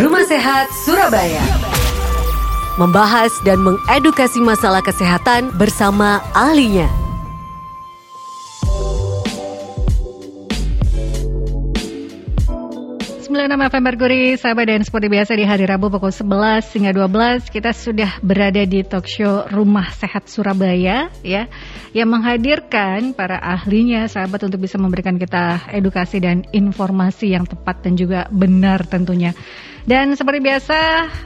Rumah Sehat Surabaya. Membahas dan mengedukasi masalah kesehatan bersama ahlinya. 96 FM Merkuri, sahabat dan seperti biasa di hari Rabu pukul 11 hingga 12 kita sudah berada di talk show Rumah Sehat Surabaya ya yang menghadirkan para ahlinya sahabat untuk bisa memberikan kita edukasi dan informasi yang tepat dan juga benar tentunya. Dan seperti biasa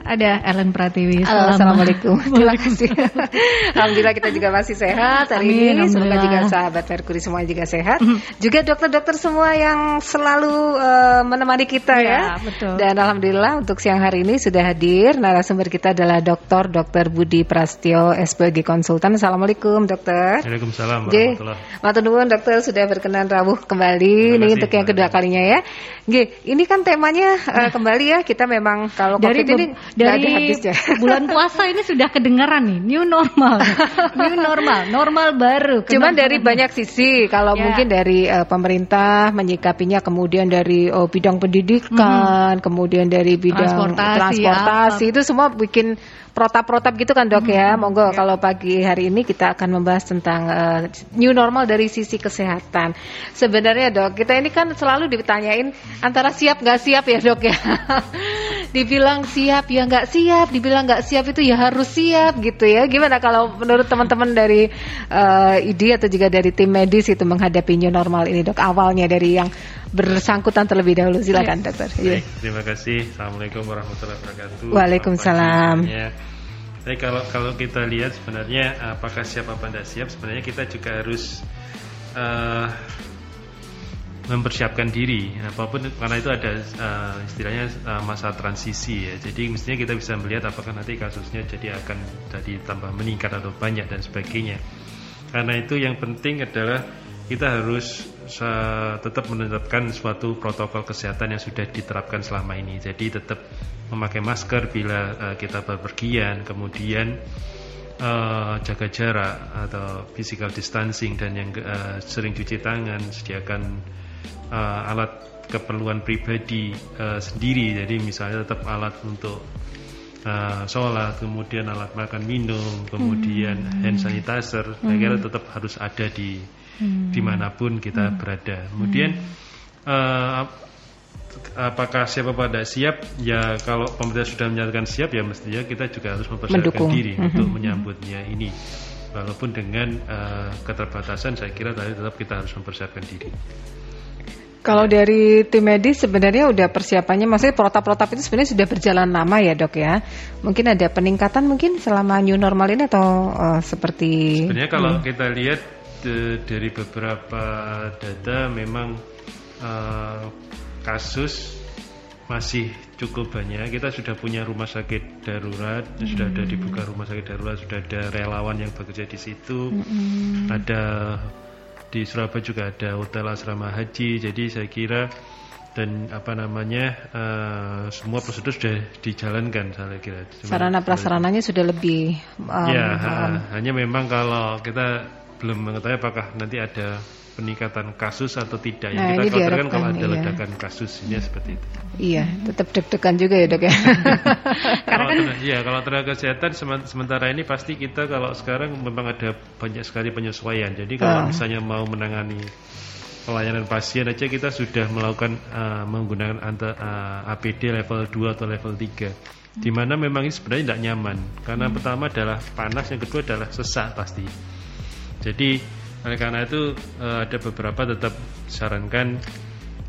ada Ellen Pratiwi. Halo, Assalamualaikum. Terima kasih. Alhamdulillah kita juga masih sehat hari Amin, ini. Semoga juga sahabat Merkuri semua juga sehat. Mm-hmm. Juga dokter-dokter semua yang selalu uh, menemani kita ya. ya. Betul. Dan alhamdulillah untuk siang hari ini sudah hadir narasumber kita adalah Dr. Dr. Budi Prastio SPG Konsultan. Assalamualaikum dokter. Waalaikumsalam warahmatullahi wabarakatuh. dokter sudah berkenan rawuh kembali. Ini untuk yang kedua kalinya ya. G, ini kan temanya uh, kembali ya kita memang kalau dari COVID ini dari habisnya. bulan puasa ini sudah kedengaran nih new normal, new normal, normal baru. Cuman dari banyak sisi, kalau ya. mungkin dari uh, pemerintah menyikapinya, kemudian dari oh, bidang pendidikan, mm -hmm. kemudian dari bidang transportasi, transportasi itu semua bikin protap-protap gitu kan dok ya. Hmm, Monggo ya. kalau pagi hari ini kita akan membahas tentang uh, new normal dari sisi kesehatan. Sebenarnya dok, kita ini kan selalu ditanyain antara siap nggak siap ya dok ya. dibilang siap ya nggak siap, dibilang nggak siap itu ya harus siap gitu ya. Gimana kalau menurut teman-teman dari uh, ID atau juga dari tim medis itu menghadapi new normal ini dok? Awalnya dari yang bersangkutan terlebih dahulu. Silakan ya. dokter. Baik, terima kasih. Assalamualaikum warahmatullahi wabarakatuh. Waalaikumsalam. Tapi kalau kalau kita lihat sebenarnya apakah siap apa tidak siap, sebenarnya kita juga harus uh, mempersiapkan diri. Apa pun karena itu ada uh, istilahnya uh, masa transisi ya. Jadi mestinya kita bisa melihat apakah nanti kasusnya jadi akan jadi tambah meningkat atau banyak dan sebagainya. Karena itu yang penting adalah kita harus tetap menetapkan suatu protokol kesehatan yang sudah diterapkan selama ini. Jadi tetap memakai masker bila uh, kita berpergian, kemudian uh, jaga jarak atau physical distancing dan yang uh, sering cuci tangan, sediakan uh, alat keperluan pribadi uh, sendiri. Jadi misalnya tetap alat untuk uh, sholat, kemudian alat makan minum, kemudian hmm. hand sanitizer. Hmm. Saya kira tetap harus ada di hmm. di mana pun kita hmm. berada. Kemudian hmm. uh, apakah siapa pada siap? Ya kalau pemerintah sudah menyatakan siap ya mestinya kita juga harus mempersiapkan diri hmm. untuk menyambutnya ini. Walaupun dengan uh, keterbatasan, saya kira tadi tetap kita harus mempersiapkan diri. Kalau dari tim medis sebenarnya udah persiapannya, maksudnya protap-protap itu sebenarnya sudah berjalan lama ya dok ya. Mungkin ada peningkatan mungkin selama new normal ini atau uh, seperti. Sebenarnya kalau hmm. kita lihat dari beberapa data memang uh, kasus masih cukup banyak. Kita sudah punya rumah sakit darurat, hmm. sudah ada dibuka rumah sakit darurat, sudah ada relawan yang bekerja di situ. Hmm. Ada di Surabaya juga ada hotel asrama haji. Jadi saya kira dan apa namanya uh, semua prosedur sudah dijalankan saya kira. Sarana prasarananya sudah lebih. Um, ya, um, hanya memang kalau kita belum mengetahui apakah nanti ada peningkatan kasus atau tidak. Nah, Yang kita khawatirkan kalau ada iya. ledakan kasusnya seperti itu. Iya, tetap deg-degan juga ya dok ya. Karena kan, iya, kalau tenaga kesehatan sementara ini pasti kita kalau sekarang memang ada banyak sekali penyesuaian. Jadi kalau oh. misalnya mau menangani pelayanan pasien aja kita sudah melakukan uh, menggunakan uh, eh, APD level 2 atau level 3 di mana memang ini sebenarnya tidak nyaman karena hmm. pertama adalah panas yang kedua adalah sesak pasti jadi oleh karena itu eh, ada beberapa tetap sarankan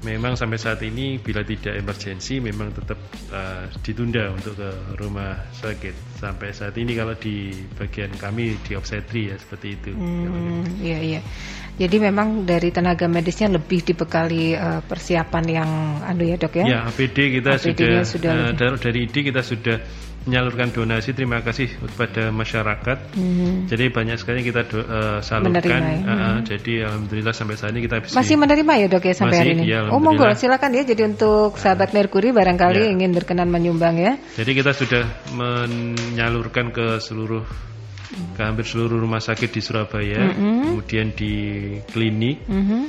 memang sampai saat ini bila tidak emergensi memang tetap uh, ditunda untuk ke rumah sakit sampai saat ini kalau di bagian kami di obstetri ya seperti itu. Hmm, iya iya. Jadi memang dari tenaga medisnya lebih dibekali uh, persiapan yang anu ya dok ya? Ya APD kita APD sudah, sudah uh, dari ID kita sudah menyalurkan donasi terima kasih kepada masyarakat. Hmm. Jadi banyak sekali kita do, uh, salurkan. Menerima, ya. uh, jadi alhamdulillah sampai saat ini kita bisa masih menerima ya dok ya sampai masih, hari ini. Ya, oh monggo silakan ya. Jadi untuk sahabat Merkuri barangkali ya. ingin berkenan menyumbang ya. Jadi kita sudah menyalurkan ke seluruh ke hampir seluruh rumah sakit di Surabaya, mm -hmm. kemudian di klinik, mm -hmm.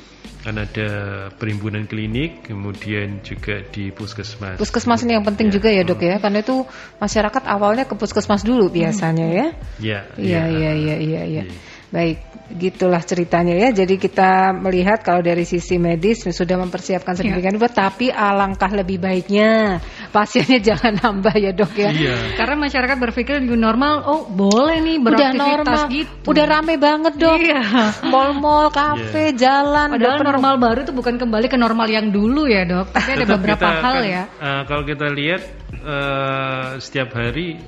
kan ada perimpunan klinik, kemudian juga di puskesmas. Puskesmas ini yang penting ya. juga ya dok ya, karena itu masyarakat awalnya ke puskesmas dulu biasanya ya. Iya. Iya iya iya iya. Ya. Baik, gitulah ceritanya ya. Jadi kita melihat kalau dari sisi medis sudah mempersiapkan iya. sedemikian rupa, ya. tapi alangkah lebih baiknya pasiennya jangan nambah ya dok ya. Iya. Karena masyarakat berpikir new normal, oh boleh nih beraktivitas udah normal, gitu. Udah rame banget dok. Iya. Mall-mall, kafe, yeah. jalan. Padahal normal baru itu bukan kembali ke normal yang dulu ya dok. Tapi ada beberapa kita hal ya. Uh, kalau kita lihat uh, setiap hari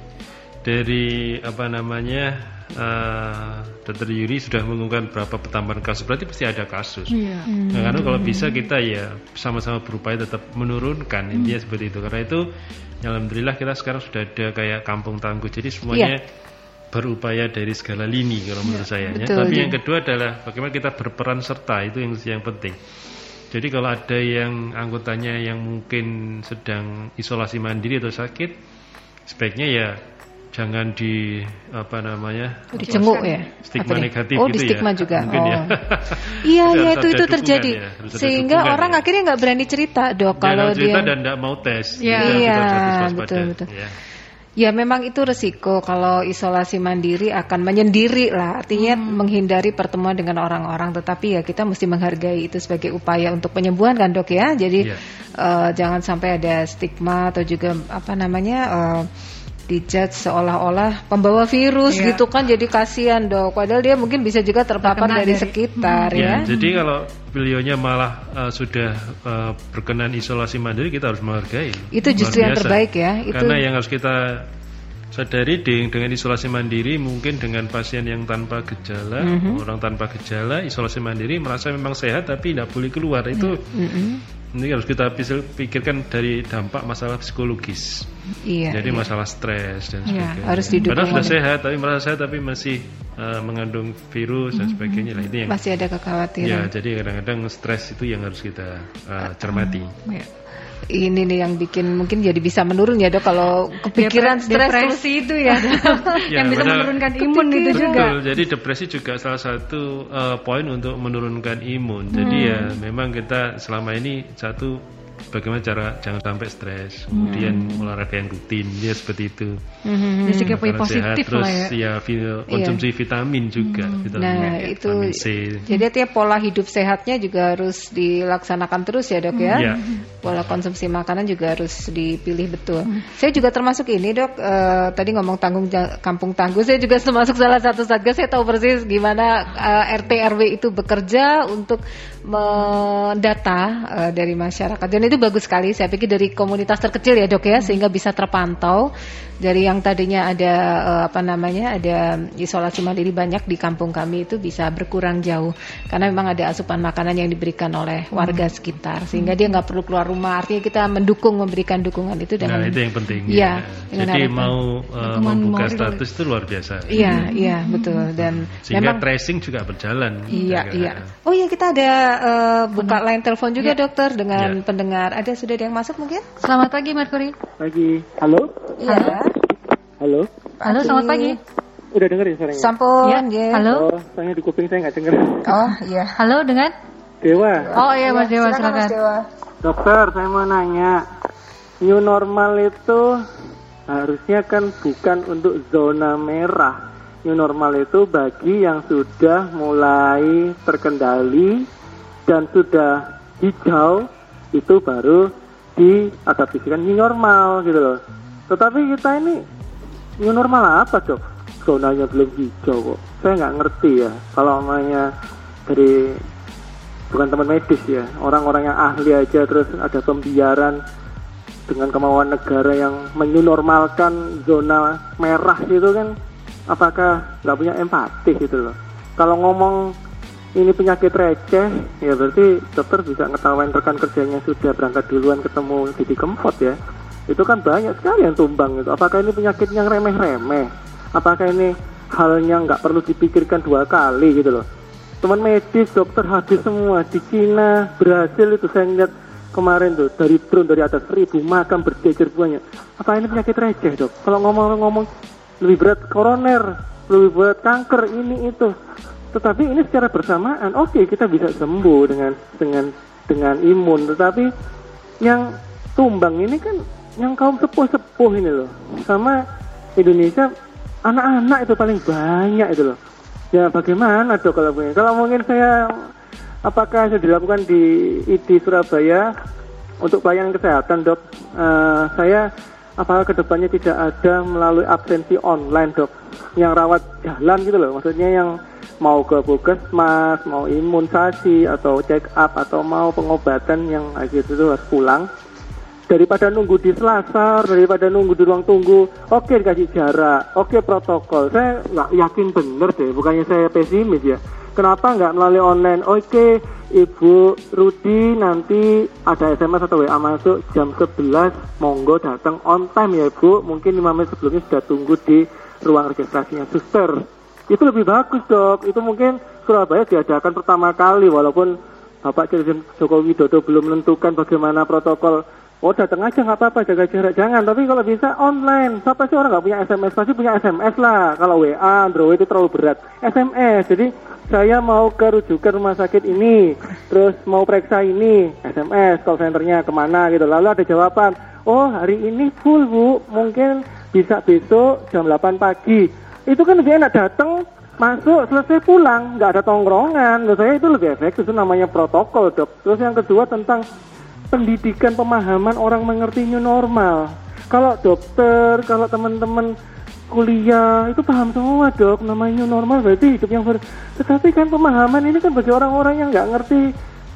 dari apa namanya uh, Dr. Yuri sudah mengumumkan berapa pertambahan kasus, berarti pasti ada kasus. Yeah. Hmm. Nah, karena kalau bisa kita ya sama-sama berupaya tetap menurunkan hmm. intinya seperti itu. Karena itu, alhamdulillah kita sekarang sudah ada kayak kampung tangguh, jadi semuanya yeah. berupaya dari segala lini kalau menurut yeah, saya. Ya. Tapi yang kedua adalah bagaimana kita berperan serta itu yang yang penting. Jadi kalau ada yang anggotanya yang mungkin sedang isolasi mandiri atau sakit, sebaiknya ya jangan di apa namanya dicenguk ya stigma negatif oh gitu di stigma ya. juga Mungkin oh. ya iya iya itu itu terjadi ya. sehingga orang ya. akhirnya nggak berani cerita dok kalau cerita dia dan nggak mau tes ya. iya betul betul ya. Ya memang itu resiko kalau isolasi mandiri akan menyendiri lah artinya hmm. menghindari pertemuan dengan orang-orang tetapi ya kita mesti menghargai itu sebagai upaya untuk penyembuhan kan dok ya jadi yeah. uh, jangan sampai ada stigma atau juga apa namanya uh, dijat seolah-olah pembawa virus iya. gitu kan jadi kasihan dok padahal dia mungkin bisa juga terpapar dari, dari sekitar hmm. ya. ya jadi kalau beliaunya malah uh, sudah uh, berkenan isolasi mandiri kita harus menghargai itu justru yang terbaik ya itu... karena yang harus kita sadari dengan isolasi mandiri mungkin dengan pasien yang tanpa gejala mm -hmm. orang tanpa gejala isolasi mandiri merasa memang sehat tapi tidak boleh keluar itu mm -hmm ini harus kita pikirkan dari dampak masalah psikologis. Iya. Jadi iya. masalah stres dan iya, sebagainya. harus didukung. Padahal sudah sehat tapi merasa sehat tapi masih uh, mengandung virus dan sebagainya. Nah, ini yang masih ada kekhawatiran. Ya, jadi kadang-kadang stres itu yang harus kita uh, cermati. Uh, ya ini nih yang bikin mungkin jadi bisa menurun ya dok kalau kepikiran stres depresi itu ya, ya yang bisa menurunkan imun kepikiran. itu juga. Betul, jadi depresi juga salah satu uh, poin untuk menurunkan imun. Jadi hmm. ya memang kita selama ini satu bagaimana cara jangan sampai stres, kemudian hmm. olahraga yang rutin, ya seperti itu. Hmm. Jadi punya positif sehat, lah ya. ya konsumsi iya. vitamin juga, hmm. vitamin nah itu. Vitamin C. Jadi artinya pola hidup sehatnya juga harus dilaksanakan terus ya dok ya. ya. Pola konsumsi makanan juga harus dipilih betul. Hmm. Saya juga termasuk ini dok. Uh, tadi ngomong tanggung kampung tangguh, saya juga termasuk salah satu satgas. Saya tahu persis gimana uh, eh, RT RW itu bekerja untuk mendata uh, dari masyarakat dan itu bagus sekali. Saya pikir dari komunitas terkecil ya dok ya, sehingga bisa terpantau dari yang tadinya ada uh, apa namanya ada isolasi mandiri banyak di kampung kami itu bisa berkurang jauh. Karena memang ada asupan makanan yang diberikan oleh warga hmm. sekitar. Sehingga hmm. dia nggak perlu keluar rumah. Artinya kita mendukung memberikan dukungan itu dengan nah, itu yang penting. Ya, ya. jadi harapan. mau uh, membuka status itu luar biasa. Iya iya betul. Dan sehingga memang, tracing juga berjalan. Iya iya. oh iya kita ada uh, buka line telepon juga ya. dokter dengan ya. pendengar. Ada sudah ada yang masuk mungkin? Selamat pagi Mercury pagi. Halo? Iya Halo. Halo, selamat pagi. Udah dengerin suaranya? Sampun, ya. Yeah. Halo. Oh, soalnya di kuping saya nggak denger. Oh, iya. Halo, dengan? Dewa. Oh iya, Mas Dewa, silakan. Mas Dewa. Dokter, saya mau nanya. New normal itu harusnya kan bukan untuk zona merah. New normal itu bagi yang sudah mulai terkendali dan sudah hijau itu baru diadaptasikan new normal gitu loh. Tetapi kita ini new normal apa dok? Zonanya belum hijau kok. Saya nggak ngerti ya. Kalau namanya dari bukan teman medis ya. Orang-orang yang ahli aja terus ada pembiaran dengan kemauan negara yang menyunormalkan zona merah gitu kan apakah nggak punya empati gitu loh? Kalau ngomong ini penyakit receh ya berarti dokter bisa ngetawain rekan kerjanya sudah berangkat duluan ketemu Didi Kempot ya itu kan banyak sekali yang tumbang itu. Apakah ini penyakit yang remeh-remeh? Apakah ini halnya nggak perlu dipikirkan dua kali gitu loh? Teman medis dokter habis semua. Di Cina Brasil itu saya lihat kemarin tuh dari drone dari atas seribu makam berjejer banyak apa ini penyakit receh dok? Kalau ngomong-ngomong lebih berat koroner lebih buat kanker ini itu. Tetapi ini secara bersamaan, oke okay, kita bisa sembuh dengan dengan dengan imun. Tetapi yang tumbang ini kan yang kaum sepuh-sepuh ini loh, sama Indonesia anak-anak itu paling banyak itu loh. Ya bagaimana dok kalau mungkin? Kalau mungkin saya apakah sudah dilakukan di ID Surabaya untuk pelayanan kesehatan dok? Uh, saya apakah ke depannya tidak ada melalui absensi online dok yang rawat jalan gitu loh maksudnya yang mau ke puskesmas mau imunisasi atau check up atau mau pengobatan yang akhirnya itu harus pulang daripada nunggu di selasar, daripada nunggu di ruang tunggu, oke okay, dikasih jarak, oke okay, protokol. Saya nggak yakin bener deh, bukannya saya pesimis ya. Kenapa nggak melalui online? Oke, okay, Ibu Rudi nanti ada SMS atau WA masuk jam 11 monggo datang on time ya Ibu mungkin 5 menit sebelumnya sudah tunggu di ruang registrasinya suster itu lebih bagus dok itu mungkin Surabaya diadakan pertama kali walaupun Bapak Presiden Joko Widodo belum menentukan bagaimana protokol Oh datang aja nggak apa-apa jaga jarak. Jangan tapi kalau bisa online. Siapa sih orang nggak punya SMS pasti punya SMS lah. Kalau WA Android itu terlalu berat. SMS jadi saya mau ke rujukan rumah sakit ini. Terus mau periksa ini. SMS call centernya ke mana gitu. Lalu ada jawaban. Oh hari ini full bu. Mungkin bisa besok jam 8 pagi. Itu kan lebih enak. Datang masuk selesai pulang. Nggak ada tongkrongan. Menurut saya itu lebih efektif. Itu namanya protokol dok. Terus yang kedua tentang pendidikan pemahaman orang mengerti new normal. Kalau dokter, kalau teman-teman kuliah itu paham semua dok. Namanya new normal berarti hidup yang ber tetapi kan pemahaman ini kan bagi orang-orang yang nggak ngerti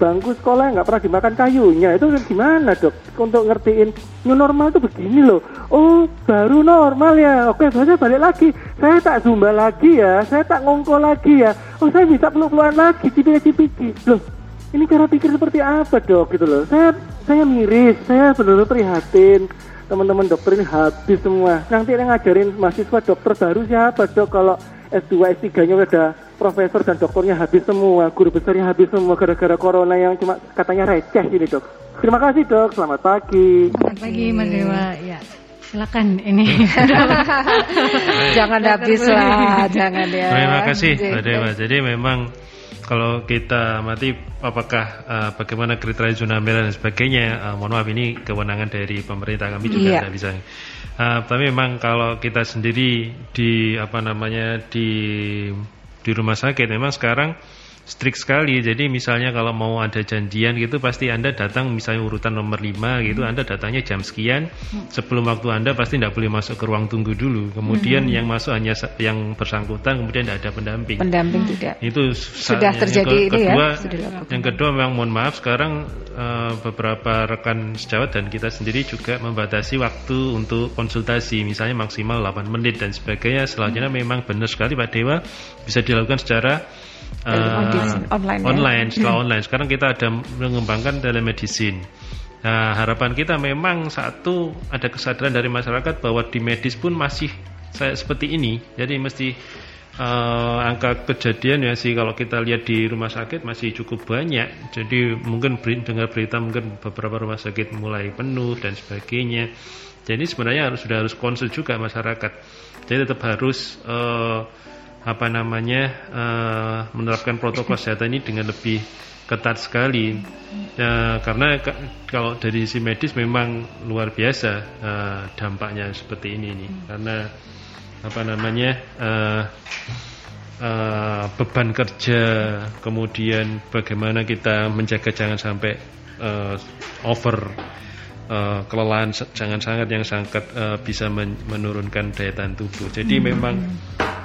bangku sekolah yang nggak pernah dimakan kayunya. Itu kan gimana dok? Untuk ngertiin new normal itu begini loh. Oh baru normal ya. Oke saya balik lagi. Saya tak zumba lagi ya. Saya tak ngongko lagi ya. Oh saya bisa peluk-pelukan lagi cipi-cipi loh ini cara pikir seperti apa dok? Gitu loh. Saya saya miris. Saya benar-benar prihatin. Teman-teman dokter ini habis semua. Nanti yang ngajarin mahasiswa dokter baru siapa dok? Kalau S2 S3 nya udah profesor dan dokternya habis semua. Guru besarnya habis semua gara-gara corona yang cuma katanya receh ini dok. Terima kasih dok. Selamat pagi. Selamat pagi Mas Dewa. Ya silakan ini. Jangan habis lah jangan ya. Terima kasih Mbak Dewa. jadi memang kalau kita mati apakah uh, bagaimana kriteria zona merah dan sebagainya? Uh, mohon maaf ini kewenangan dari pemerintah. Kami juga yeah. tidak bisa. Uh, tapi memang kalau kita sendiri di apa namanya di di rumah sakit memang sekarang strict sekali. Jadi misalnya kalau mau ada janjian gitu pasti Anda datang misalnya urutan nomor 5 gitu hmm. Anda datangnya jam sekian. Hmm. Sebelum waktu Anda pasti tidak boleh masuk ke ruang tunggu dulu. Kemudian hmm. yang masuk hanya yang bersangkutan kemudian tidak ada pendamping. Pendamping hmm. tidak. Itu sudah terjadi yang itu ya. kedua, ya. Yang kedua memang mohon maaf sekarang uh, beberapa rekan sejawat dan kita sendiri juga membatasi waktu untuk konsultasi misalnya maksimal 8 menit dan sebagainya. Selanjutnya hmm. memang benar sekali Pak Dewa bisa dilakukan secara uh, online, online ya? setelah online. Sekarang kita ada mengembangkan telemedicine. Nah, harapan kita memang satu ada kesadaran dari masyarakat bahwa di medis pun masih saya seperti ini. Jadi mesti uh, angka kejadian ya sih kalau kita lihat di rumah sakit masih cukup banyak. Jadi mungkin beri, dengar berita mungkin beberapa rumah sakit mulai penuh dan sebagainya. Jadi sebenarnya harus sudah harus konsul juga masyarakat. Jadi tetap harus uh, apa namanya uh, menerapkan protokol kesehatan ini dengan lebih ketat sekali. Ya, karena kalau dari sisi medis memang luar biasa uh, dampaknya seperti ini nih. Karena apa namanya uh, uh, beban kerja kemudian bagaimana kita menjaga jangan sampai uh, over uh, kelelahan jangan sangat yang sangat uh, bisa men menurunkan daya tahan tubuh jadi hmm. memang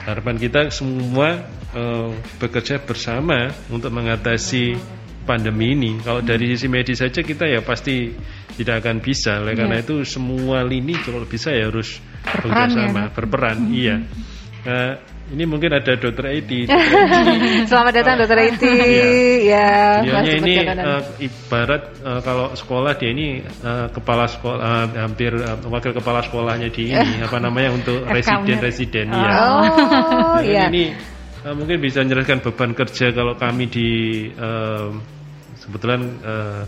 harapan kita semua uh, bekerja bersama untuk mengatasi pandemi ini. Kalau dari sisi medis saja kita ya pasti tidak akan bisa. Oleh yeah. karena itu semua lini kalau bisa ya harus bekerja sama, ya, berperan. Mm -hmm. Iya. Uh, ini mungkin ada dokter IT. Selamat datang dokter IT. ya. ya ini uh, ibarat uh, kalau sekolah dia ini uh, kepala sekolah uh, hampir uh, wakil kepala sekolahnya di ini apa namanya untuk residen residen ya. Oh, iya. Ini uh, mungkin bisa menjelaskan beban kerja kalau kami di uh, kebetulan uh,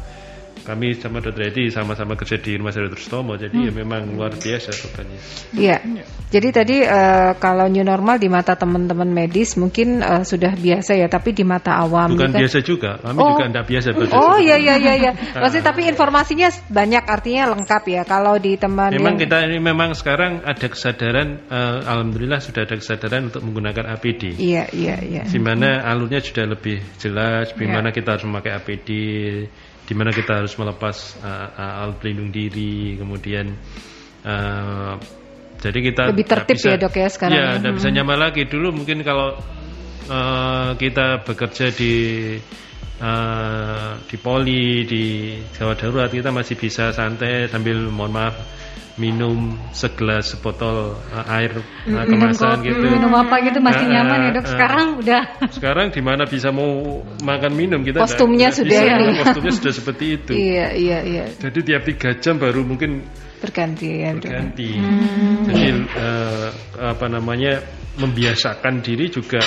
kami sama dokter Edi sama-sama kerja di rumah sakit Tomo jadi hmm. ya memang luar biasa bebannya. Iya. Jadi tadi uh, kalau new normal di mata teman-teman medis mungkin uh, sudah biasa ya, tapi di mata awam bukan juga. biasa juga. Kami oh. juga tidak biasa. Oh iya iya iya iya. Maksudnya tapi informasinya banyak artinya lengkap ya. Kalau di teman Memang yang... kita ini memang sekarang ada kesadaran uh, alhamdulillah sudah ada kesadaran untuk menggunakan APD. Iya iya iya. Di mana alurnya sudah lebih jelas, di iya. mana kita harus memakai APD di mana kita harus melepas uh, uh, alat pelindung diri, kemudian uh, jadi kita lebih tertib bisa, ya dok ya sekarang. Ya, tidak ya. bisa hmm. nyaman lagi. Dulu mungkin kalau uh, kita bekerja di uh, di poli, di gawat darurat kita masih bisa santai sambil mohon maaf minum segelas sebotol uh, air uh, kemasan minum gitu. Minum apa gitu masih uh, nyaman ya dok. Sekarang uh, udah. Sekarang di mana bisa mau makan minum kita. Kostumnya sudah bisa, ini. Kostumnya sudah seperti itu. Iya iya iya. Jadi tiap tiga jam baru mungkin berganti ya. Berganti. Hmm. Jadi uh, apa namanya membiasakan diri juga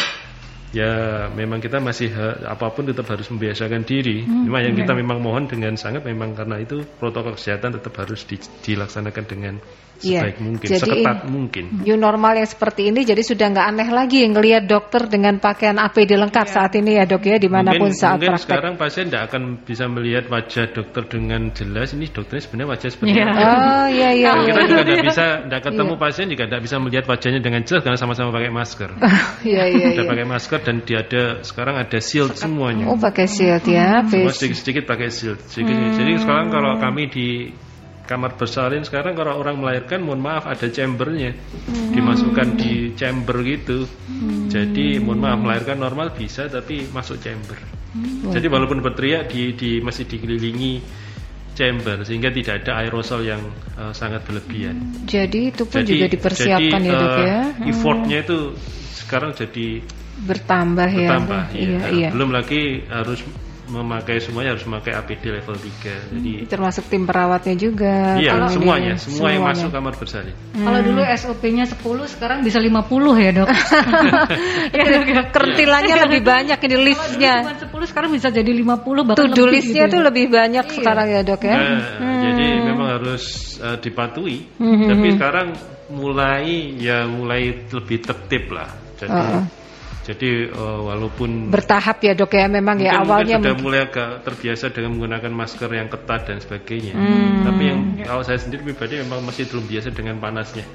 ya memang kita masih apa pun tetap harus membiasakan diri. Hmm, Cuma yang kita memang mohon dengan sangat memang karena itu protokol kesehatan tetap harus di, dilaksanakan dengan Iya. sebaik mungkin, jadi, seketat mungkin. New normal yang seperti ini jadi sudah nggak aneh lagi ngelihat dokter dengan pakaian APD lengkap ya. saat ini ya dok ya di mana pun mungkin, saat mungkin praktek. sekarang pasien tidak akan bisa melihat wajah dokter dengan jelas ini dokternya sebenarnya wajah seperti ya. apa. Oh iya iya. Dan kita juga tidak bisa tidak ketemu ya. pasien juga tidak bisa melihat wajahnya dengan jelas karena sama-sama pakai masker. Iya iya. Sudah pakai masker dan dia ada sekarang ada shield semuanya. Oh pakai shield ya. Semua sedikit-sedikit pakai shield. Sedikit. Hmm. Jadi sekarang kalau kami di kamar bersalin sekarang kalau orang melahirkan mohon maaf ada chambernya hmm. dimasukkan di chamber gitu hmm. jadi mohon maaf melahirkan normal bisa tapi masuk chamber hmm. jadi walaupun berteriak di, di masih dikelilingi chamber sehingga tidak ada aerosol yang uh, sangat berlebihan jadi itu pun jadi, juga dipersiapkan jadi, ya dok ya uh, effortnya itu sekarang jadi bertambah, ya bertambah ya, iya, iya. belum lagi harus memakai semuanya harus memakai APD level 3. Jadi hmm, termasuk tim perawatnya juga. Iya, kalau semuanya, ini, semua yang masuk kamar bersalin. Hmm. Kalau dulu SOP-nya 10, sekarang bisa 50 ya, Dok. ya, dok ya. Kerentilannya lebih banyak ini listnya. Kalau 10 sekarang bisa jadi 50 bahkan To-do listnya gitu. tuh lebih banyak iya. sekarang ya, Dok ya. Nah, hmm. jadi memang harus uh, dipatuhi. Hmm. Tapi sekarang mulai ya mulai lebih tertib lah. Jadi uh -uh jadi uh, walaupun bertahap ya dok ya memang ya awalnya sudah mungkin... mulai agak terbiasa dengan menggunakan masker yang ketat dan sebagainya. Hmm. Tapi yang kalau saya sendiri pribadi memang masih belum biasa dengan panasnya.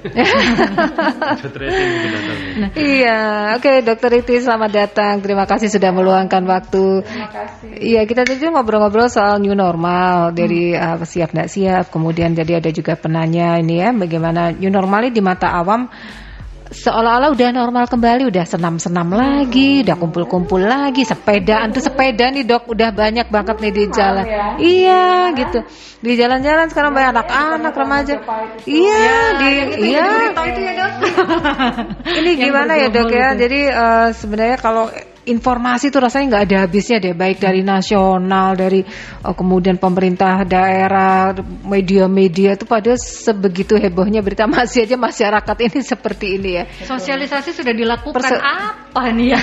nah, iya, oke okay, dokter Iti selamat datang. Terima kasih sudah meluangkan waktu. Terima kasih. Iya kita tadi ngobrol-ngobrol soal new normal dari hmm. uh, siap tidak siap. Kemudian jadi ada juga penanya ini ya bagaimana new normal di mata awam seolah-olah udah normal kembali, udah senam-senam lagi, udah kumpul-kumpul lagi, sepedaan tuh sepeda nih dok, udah banyak banget nih di jalan. Ya? Iya gitu, di jalan-jalan sekarang banyak anak-anak remaja. Iya ya, di, iya. Ya, Ini gimana ya dok ya? Jadi uh, sebenarnya kalau informasi itu rasanya nggak ada habisnya deh baik dari nasional dari oh, kemudian pemerintah daerah media-media itu pada sebegitu hebohnya berita. Masih aja masyarakat ini seperti ini ya. Sosialisasi sudah dilakukan. Perse apa nih ya?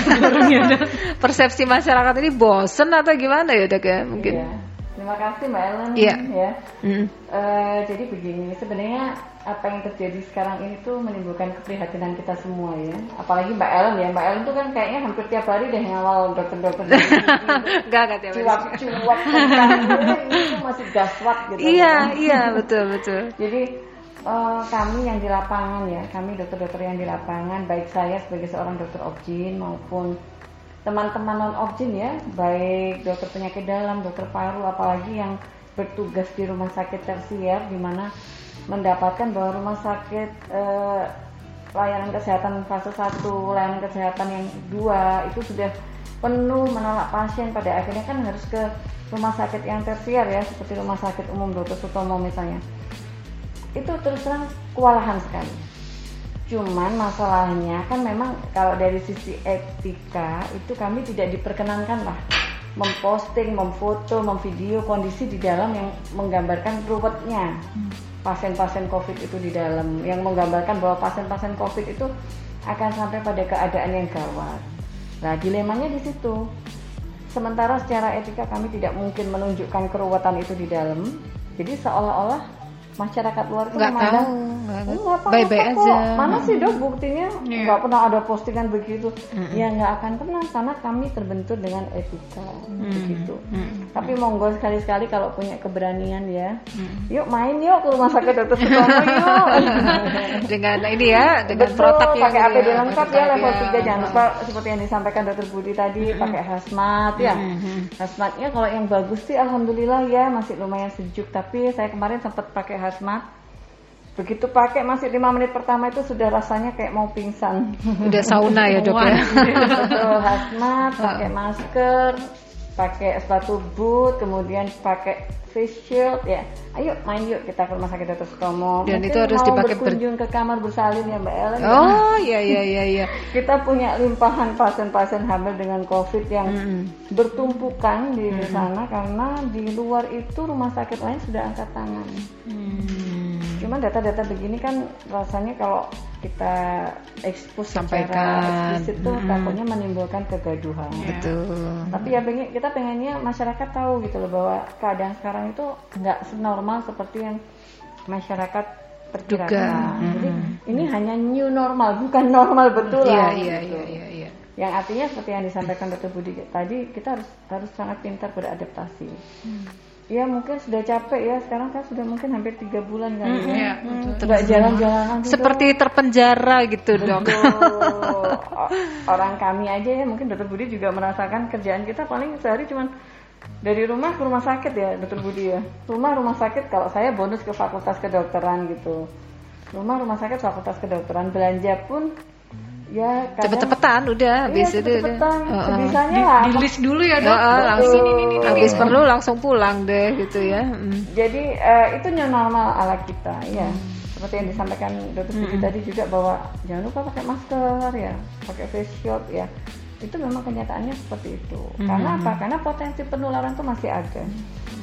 Persepsi masyarakat ini bosen atau gimana ya dok ya? Mungkin. Iya. terima kasih mbak Ellen. Iya. ya. Mm. uh, jadi begini sebenarnya apa yang terjadi sekarang ini tuh menimbulkan keprihatinan kita semua ya. Apalagi Mbak Ellen ya. Mbak Ellen tuh kan kayaknya hampir tiap hari deh ngawal dokter-dokter. Enggak, enggak tiap hari. Cuap-cuap ini tuh masih gaswat gitu. Iya, kan. iya, betul, betul. Jadi uh, kami yang di lapangan ya, kami dokter-dokter yang di lapangan, baik saya sebagai seorang dokter objin maupun teman-teman non objin ya, baik dokter penyakit dalam, dokter paru, apalagi yang bertugas di rumah sakit tersier di mana mendapatkan bahwa rumah sakit eh, layanan kesehatan fase 1, layanan kesehatan yang dua itu sudah penuh menolak pasien pada akhirnya kan harus ke rumah sakit yang tersier ya seperti rumah sakit umum Dr. Sutomo misalnya. Itu terus terang kewalahan sekali. Cuman masalahnya kan memang kalau dari sisi etika itu kami tidak diperkenankan lah. Memposting, memfoto, memvideo kondisi di dalam yang menggambarkan ruwetnya. Hmm pasien-pasien COVID itu di dalam yang menggambarkan bahwa pasien-pasien COVID itu akan sampai pada keadaan yang gawat. Nah, dilemanya di situ. sementara secara etika kami tidak mungkin menunjukkan keruwetan itu di dalam. Jadi seolah-olah masyarakat luar itu nggak tahu nggak baik-baik aja mana sih dok buktinya yeah. nggak pernah ada postingan begitu mm-hmm. ya nggak akan pernah karena kami terbentur dengan etika mm-hmm. begitu mm-hmm. tapi monggo sekali-sekali kalau punya keberanian ya mm-hmm. yuk main yuk ke rumah sakit dokter Sutomo yuk dengan ini ya dengan Betul, protap yang pakai APD ya, lengkap ya level ya. 3 jangan lupa seperti yang disampaikan dokter Budi tadi mm-hmm. pakai hazmat ya mm-hmm. hazmatnya kalau yang bagus sih alhamdulillah ya masih lumayan sejuk tapi saya kemarin sempat pakai hazmat. Begitu pakai masih lima menit pertama itu sudah rasanya kayak mau pingsan. Udah sauna ya dok ya? Betul hazmat pakai masker pakai sepatu boot kemudian pakai face shield ya ayo main yuk kita ke rumah sakit Dr. Sutomo dan Mungkin itu harus dipakai berkunjung ke kamar bersalin ya Mbak Ellen oh iya iya iya iya kita punya limpahan pasien-pasien hamil dengan COVID yang mm -hmm. bertumpukan di mm -hmm. sana karena di luar itu rumah sakit lain sudah angkat tangan mm Cuman data-data begini kan rasanya kalau kita ekspos sampaikan eksplisit tuh hmm. takutnya menimbulkan kegaduhan. Ya. Betul. Tapi ya pengen, kita pengennya masyarakat tahu gitu loh bahwa keadaan sekarang itu nggak senormal seperti yang masyarakat perkirakan. Hmm. Jadi ini hanya new normal, bukan normal betul Iya, iya, iya, iya, iya. Yang artinya seperti yang disampaikan Dr. Budi tadi, kita harus harus sangat pintar beradaptasi. Hmm Ya mungkin sudah capek ya sekarang kan sudah mungkin hampir tiga bulan kan hmm, ya. Hmm, jalan-jalan Seperti terpenjara gitu dong. Orang kami aja ya mungkin dokter Budi juga merasakan kerjaan kita paling sehari cuma dari rumah ke rumah sakit ya dokter Budi ya. Rumah rumah sakit kalau saya bonus ke fakultas kedokteran gitu. Rumah rumah sakit fakultas kedokteran belanja pun ya cepet-cepetan udah habis iya, itu cepetan uh, bisanya lah di, list dulu ya dok? Uh, langsung. Ini, ini, ini, habis perlu langsung pulang deh gitu ya. Mm. jadi uh, itu new normal ala kita ya mm. seperti yang disampaikan dokter mm. tadi juga bahwa jangan lupa pakai masker ya. Pakai face shield ya itu memang kenyataannya seperti itu. Mm. karena apa? Karena potensi penularan itu masih ada.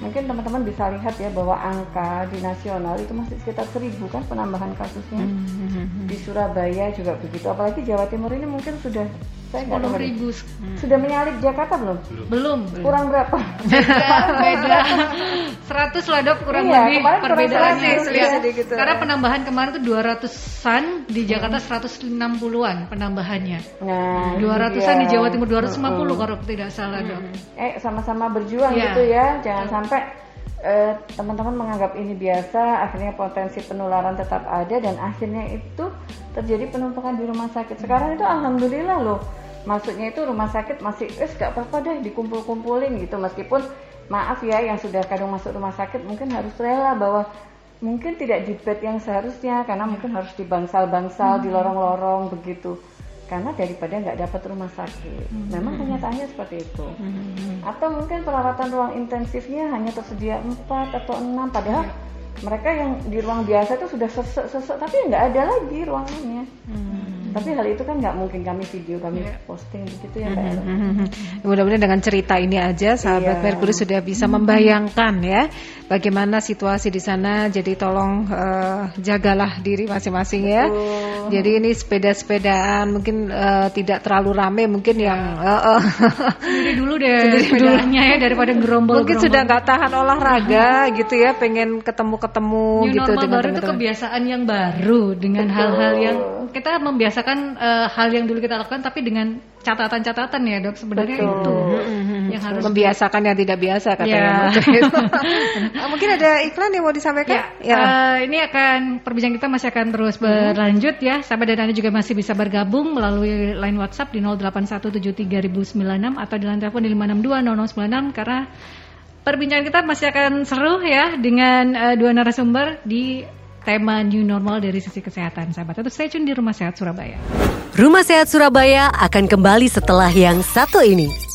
Mungkin teman-teman bisa lihat ya bahwa angka di nasional itu masih sekitar seribu kan penambahan kasusnya. Mm-hmm. di Surabaya juga begitu. Apalagi Jawa Timur ini mungkin sudah saya nggak tahu ribu. Sudah menyalip Jakarta belum? Belum. Kurang berapa? Beda seratus lah dok kurang iya, lebih. perbedaannya gitu. karena penambahan kemarin tuh dua ratusan di Jakarta seratus enam puluhan penambahannya. Nah dua ratusan di Jawa Timur dua ratus lima puluh kalau tidak salah dok. Eh sama-sama berjuang yeah. gitu ya. Jangan sampai eh, teman-teman menganggap ini biasa, akhirnya potensi penularan tetap ada dan akhirnya itu terjadi penumpukan di rumah sakit. Sekarang itu alhamdulillah loh, maksudnya itu rumah sakit masih, eh gak apa-apa deh dikumpul-kumpulin gitu meskipun maaf ya yang sudah kadang masuk rumah sakit mungkin harus rela bahwa mungkin tidak di bed yang seharusnya karena mungkin harus di bangsal-bangsal, hmm. di lorong-lorong begitu karena daripada nggak dapat rumah sakit. Hmm. Memang kenyataannya seperti itu. Hmm. Atau mungkin perawatan ruang intensifnya hanya tersedia 4 atau 6 padahal hmm. mereka yang di ruang biasa itu sudah sesek-sesek tapi nggak ada lagi ruangannya. Hmm. Tapi hal itu kan nggak mungkin kami video, kami yeah. posting begitu ya Mbak mm -hmm. Mudah-mudahan dengan cerita ini aja sahabat yeah. Merkuri sudah bisa membayangkan ya bagaimana situasi di sana. Jadi tolong uh, jagalah diri masing-masing ya. Jadi ini sepeda-sepedaan mungkin uh, tidak terlalu rame mungkin yang uh, uh, sendiri dulu deh sepedanya ya daripada gerombol. Mungkin sudah nggak tahan olahraga gitu ya, pengen ketemu-ketemu gitu dengan baru itu kebiasaan yang baru dengan hal-hal yang kita membiasakan uh, hal yang dulu kita lakukan tapi dengan catatan-catatan ya dok sebenarnya Betul. itu yang harus membiasakan yang tidak biasa katanya. Ya. Mungkin ada iklan yang mau disampaikan? Ya, ya. Uh, ini akan perbincangan kita masih akan terus mm-hmm. berlanjut ya. Sahabat dan anda juga masih bisa bergabung melalui line WhatsApp di 08173096 atau di line telepon di 5620096 karena perbincangan kita masih akan seru ya dengan uh, dua narasumber di tema new normal dari sisi kesehatan. Sahabat, tetap stay tune di Rumah Sehat Surabaya. Rumah Sehat Surabaya akan kembali setelah yang satu ini.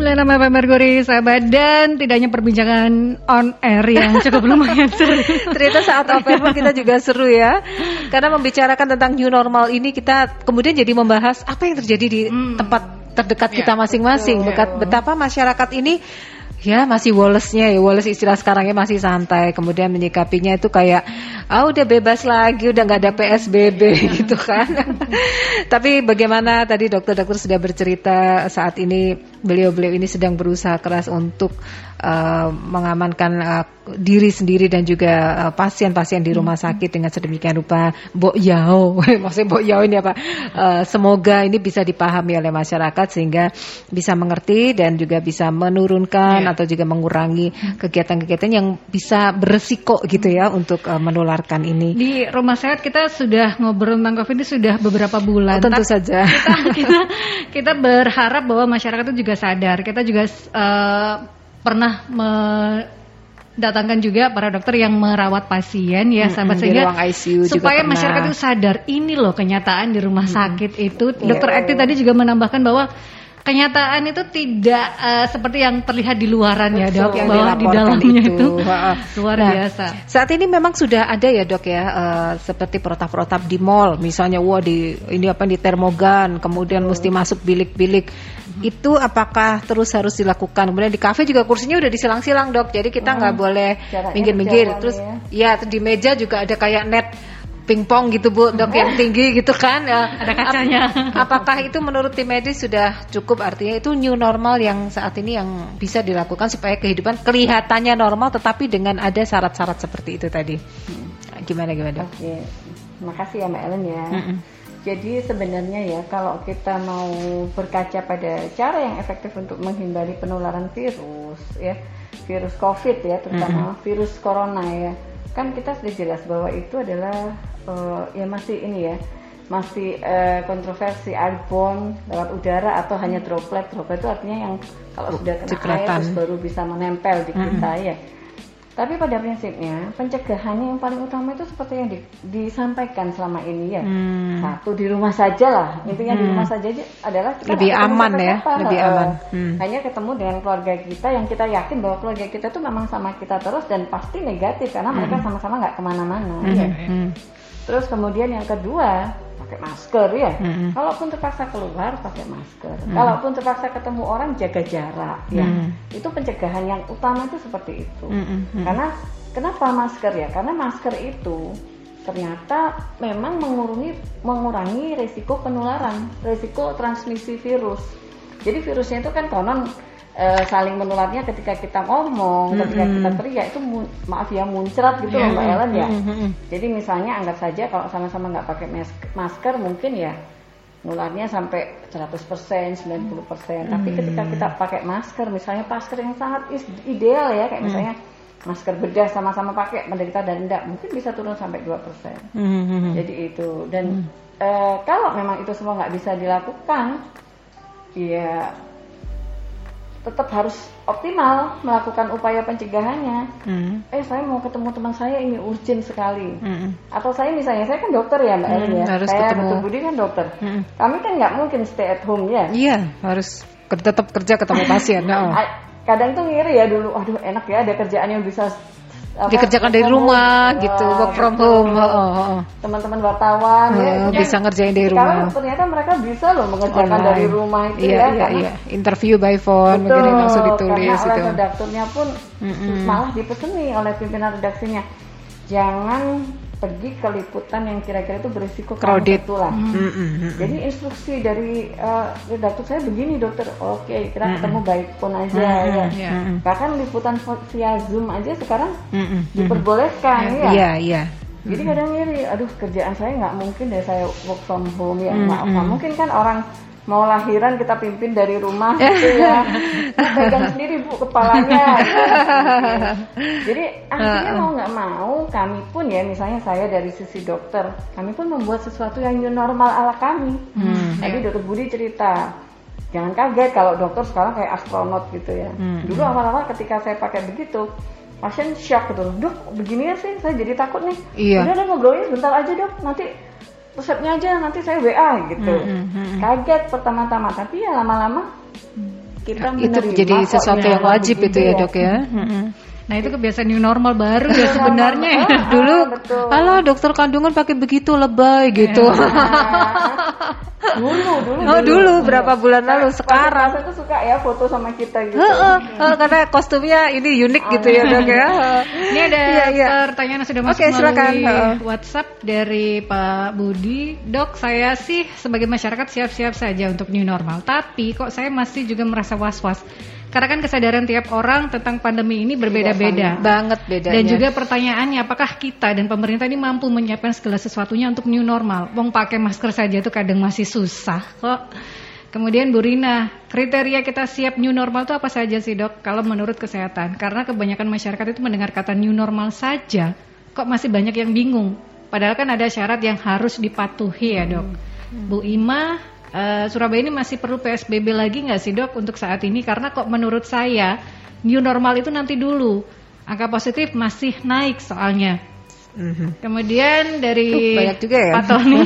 nama FM Mercury sahabat dan tidak hanya perbincangan on air yang cukup lumayan seru. Ternyata saat off air pun kita juga seru ya. Karena membicarakan tentang new normal ini kita kemudian jadi membahas apa yang terjadi di hmm. tempat terdekat kita ya, masing-masing. Ya, Betapa masyarakat ini Ya masih Wallace-nya ya Wallace istilah sekarangnya masih santai. Kemudian menyikapinya itu kayak ah udah bebas lagi, udah nggak ada PSBB gitu kan. Tapi bagaimana tadi dokter-dokter sudah bercerita saat ini beliau-beliau ini sedang berusaha keras untuk uh, mengamankan uh, diri sendiri dan juga uh, pasien-pasien uh, di rumah sakit dengan sedemikian rupa. Mbok Yao, maksudnya Mbok Yao ini apa? Uh, semoga ini bisa dipahami oleh masyarakat sehingga bisa mengerti dan juga bisa menurunkan yeah. atau juga mengurangi kegiatan-kegiatan yang bisa beresiko gitu ya untuk uh, menularkan ini. Di rumah sehat kita sudah ngobrol tentang COVID ini sudah beberapa bulan. Oh, tentu saja. Kita, kita kita berharap bahwa masyarakat itu juga sadar. Kita juga uh, pernah mendatangkan juga para dokter yang merawat pasien ya hmm, sahabat di sehingga ICU supaya masyarakat itu sadar ini loh kenyataan di rumah sakit itu. Dokter yeah. Ekti tadi juga menambahkan bahwa kenyataan itu tidak uh, seperti yang terlihat di luaran ya dok yang bahwa di dalamnya itu, itu luar nah, biasa. Saat ini memang sudah ada ya dok ya uh, seperti protap-protap di mall. Misalnya wah di ini apa di termogan kemudian mesti masuk bilik-bilik. Itu apakah terus harus dilakukan? Kemudian di kafe juga kursinya udah disilang-silang dok. Jadi kita nggak hmm. boleh minggir-minggir. terus ya. ya di meja juga ada kayak net pingpong gitu bu dok yang tinggi gitu kan ya. ada kacanya apakah itu menurut tim medis sudah cukup artinya itu new normal yang saat ini yang bisa dilakukan supaya kehidupan kelihatannya normal tetapi dengan ada syarat-syarat seperti itu tadi hmm. gimana gimana dok? Oke, makasih ya mbak Ellen ya. Mm -mm. Jadi sebenarnya ya kalau kita mau berkaca pada cara yang efektif untuk menghindari penularan virus ya virus COVID ya terutama mm -hmm. virus corona ya kan kita sudah jelas bahwa itu adalah uh, ya masih ini ya masih uh, kontroversi airborne lewat udara atau hanya droplet. Droplet itu artinya yang kalau sudah kena air terus baru bisa menempel di kita -hmm. ya tapi pada prinsipnya pencegahannya yang paling utama itu seperti yang di, disampaikan selama ini ya hmm. satu di rumah saja lah intinya hmm. di rumah saja adalah lebih aman ya apa, lebih aman hmm. hanya ketemu dengan keluarga kita yang kita yakin bahwa keluarga kita tuh memang sama kita terus dan pasti negatif karena hmm. mereka sama-sama nggak ke mana-mana hmm. ya. hmm. Terus kemudian yang kedua pakai masker ya. Mm-hmm. Kalaupun terpaksa keluar pakai masker. Mm-hmm. Kalaupun terpaksa ketemu orang jaga jarak ya. Mm-hmm. Itu pencegahan yang utama itu seperti itu. Mm-hmm. Karena kenapa masker ya? Karena masker itu ternyata memang mengurangi mengurangi risiko penularan, risiko transmisi virus. Jadi virusnya itu kan konon uh, saling menularnya ketika kita ngomong, mm-hmm. ketika kita teriak itu maaf ya muncrat gitu yeah. loh Mbak iya. Ellen ya. Mm-hmm. Jadi misalnya anggap saja kalau sama-sama nggak pakai masker mungkin ya nularnya sampai 100%, 90%. Mm-hmm. Tapi ketika kita pakai masker, misalnya masker yang sangat ideal ya kayak misalnya masker bedah sama-sama pakai menderita dan tidak mungkin bisa turun sampai 2%. Mm-hmm. Jadi itu dan mm-hmm. uh, kalau memang itu semua nggak bisa dilakukan ya tetap harus optimal melakukan upaya pencegahannya. Mm. Eh saya mau ketemu teman saya ini urgent sekali. Mm. Atau saya misalnya saya kan dokter ya mbak mm, ya. Harus saya ketemu. Budi kan dokter. Mm. Kami kan nggak mungkin stay at home ya. Iya harus tetap kerja ketemu pasien. no. Kadang tuh ngiri ya dulu. Aduh enak ya ada kerjaan yang bisa apa, dikerjakan dari rumah gitu, gitu work from home. oh, teman-teman wartawan oh, ya, bisa ngerjain dari rumah. sekarang ternyata mereka bisa loh mengerjakan Online. dari rumah itu iya, ya iya, iya. interview by phone betul, mungkin langsung ditulis karena itu redakturnya pun mm -mm. malah dipeseni oleh pimpinan redaksinya. Jangan pergi ke liputan yang kira-kira itu berisiko crowded lah. Mm -hmm. Jadi instruksi dari uh, redaktur saya begini dokter, oke okay, kita mm -hmm. ketemu baik pun aja mm -hmm. ya. Yeah. Bahkan liputan via zoom aja sekarang mm -hmm. diperbolehkan yeah. ya. Iya yeah, iya. Yeah. Jadi kadang ngiri, aduh kerjaan saya nggak mungkin deh saya work from home ya, mm -hmm. maaf, mungkin kan orang mau lahiran kita pimpin dari rumah. Gitu ya pegang sendiri bu kepalanya. Jadi akhirnya mau nggak mau kami pun ya misalnya saya dari sisi dokter kami pun membuat sesuatu yang new normal ala kami. Hmm. tadi dokter Budi cerita jangan kaget kalau dokter sekarang kayak astronot gitu ya. Hmm. dulu awal-awal ketika saya pakai begitu pasien shock gitu. Dok begini ya sih saya jadi takut nih. Iya. udah udah ngobrolnya sebentar aja dok. Nanti resepnya aja nanti saya WA gitu. Mm -hmm. Kaget pertama-tama, tapi ya lama-lama kita itu jadi sesuatu yang wajib itu ya, ya dok ya. Mm -hmm. Nah itu kebiasaan new normal baru ya sebenarnya ya. Dulu, halo dokter kandungan pakai begitu lebay gitu. dulu, dulu, oh dulu berapa bulan lalu sekarang saya tuh suka ya foto sama kita gitu oh, karena kostumnya ini unik gitu ya dok ya Ini ada Iya, iya. pertanyaan yang sudah masuk Oke, silakan. WhatsApp dari Pak Budi. Dok, saya sih sebagai masyarakat siap-siap saja untuk new normal. Tapi kok saya masih juga merasa was-was. Karena kan kesadaran tiap orang tentang pandemi ini berbeda-beda. banget bedanya Dan juga pertanyaannya apakah kita dan pemerintah ini mampu menyiapkan segala sesuatunya untuk new normal? Wong pakai masker saja itu kadang masih susah kok. Kemudian Bu Rina, kriteria kita siap new normal itu apa saja sih dok? Kalau menurut kesehatan, karena kebanyakan masyarakat itu mendengar kata new normal saja, kok masih banyak yang bingung. Padahal kan ada syarat yang harus dipatuhi ya dok. Bu Ima, eh, Surabaya ini masih perlu PSBB lagi nggak sih dok untuk saat ini? Karena kok menurut saya new normal itu nanti dulu. Angka positif masih naik soalnya. Mhm. Kemudian dari Uh, juga ya. Pak Tony,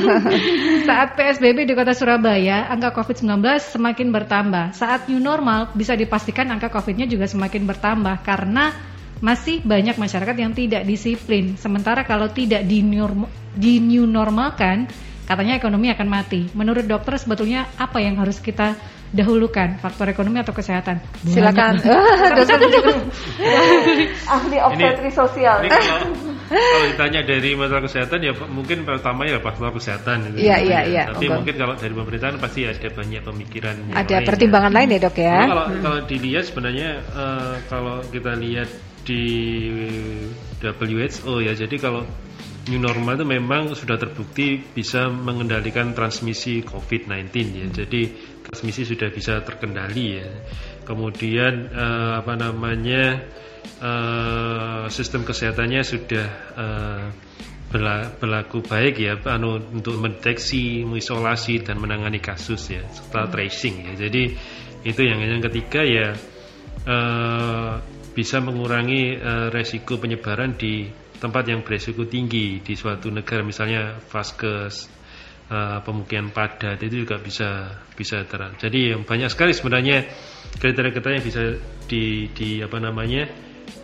saat PSBB di kota Surabaya, angka COVID-19 semakin bertambah. Saat new normal, bisa dipastikan angka COVID-nya juga semakin bertambah karena masih banyak masyarakat yang tidak disiplin. Sementara kalau tidak di new, di new normalkan, katanya ekonomi akan mati. Menurut dokter sebetulnya apa yang harus kita dahulukan, faktor ekonomi atau kesehatan? silakan dokter ahli obstetri sosial Ini kalau, kalau ditanya dari masalah kesehatan ya mungkin pertama ya faktor kesehatan. gitu. Iya, iya, iya. Tapi mungkin kalau dari pemerintahan pasti ada banyak pemikiran. ada lain, pertimbangan ya. lain ya dok ya kalau kalau dilihat sebenarnya eh, kalau kita lihat di WHO ya, jadi kalau new normal itu memang sudah terbukti bisa mengendalikan transmisi COVID-19 ya. Jadi transmisi sudah bisa terkendali ya. Kemudian eh, apa namanya eh, sistem kesehatannya sudah eh, berla- berlaku baik ya anu untuk mendeteksi, mengisolasi dan menangani kasus ya serta tracing ya. Jadi itu yang yang ketiga ya eh, bisa mengurangi eh, resiko penyebaran di tempat yang beresiko tinggi di suatu negara misalnya vaskes eh, pemukiman padat itu juga bisa bisa terang. Jadi yang banyak sekali sebenarnya kriteria-kriteria yang bisa di, di apa namanya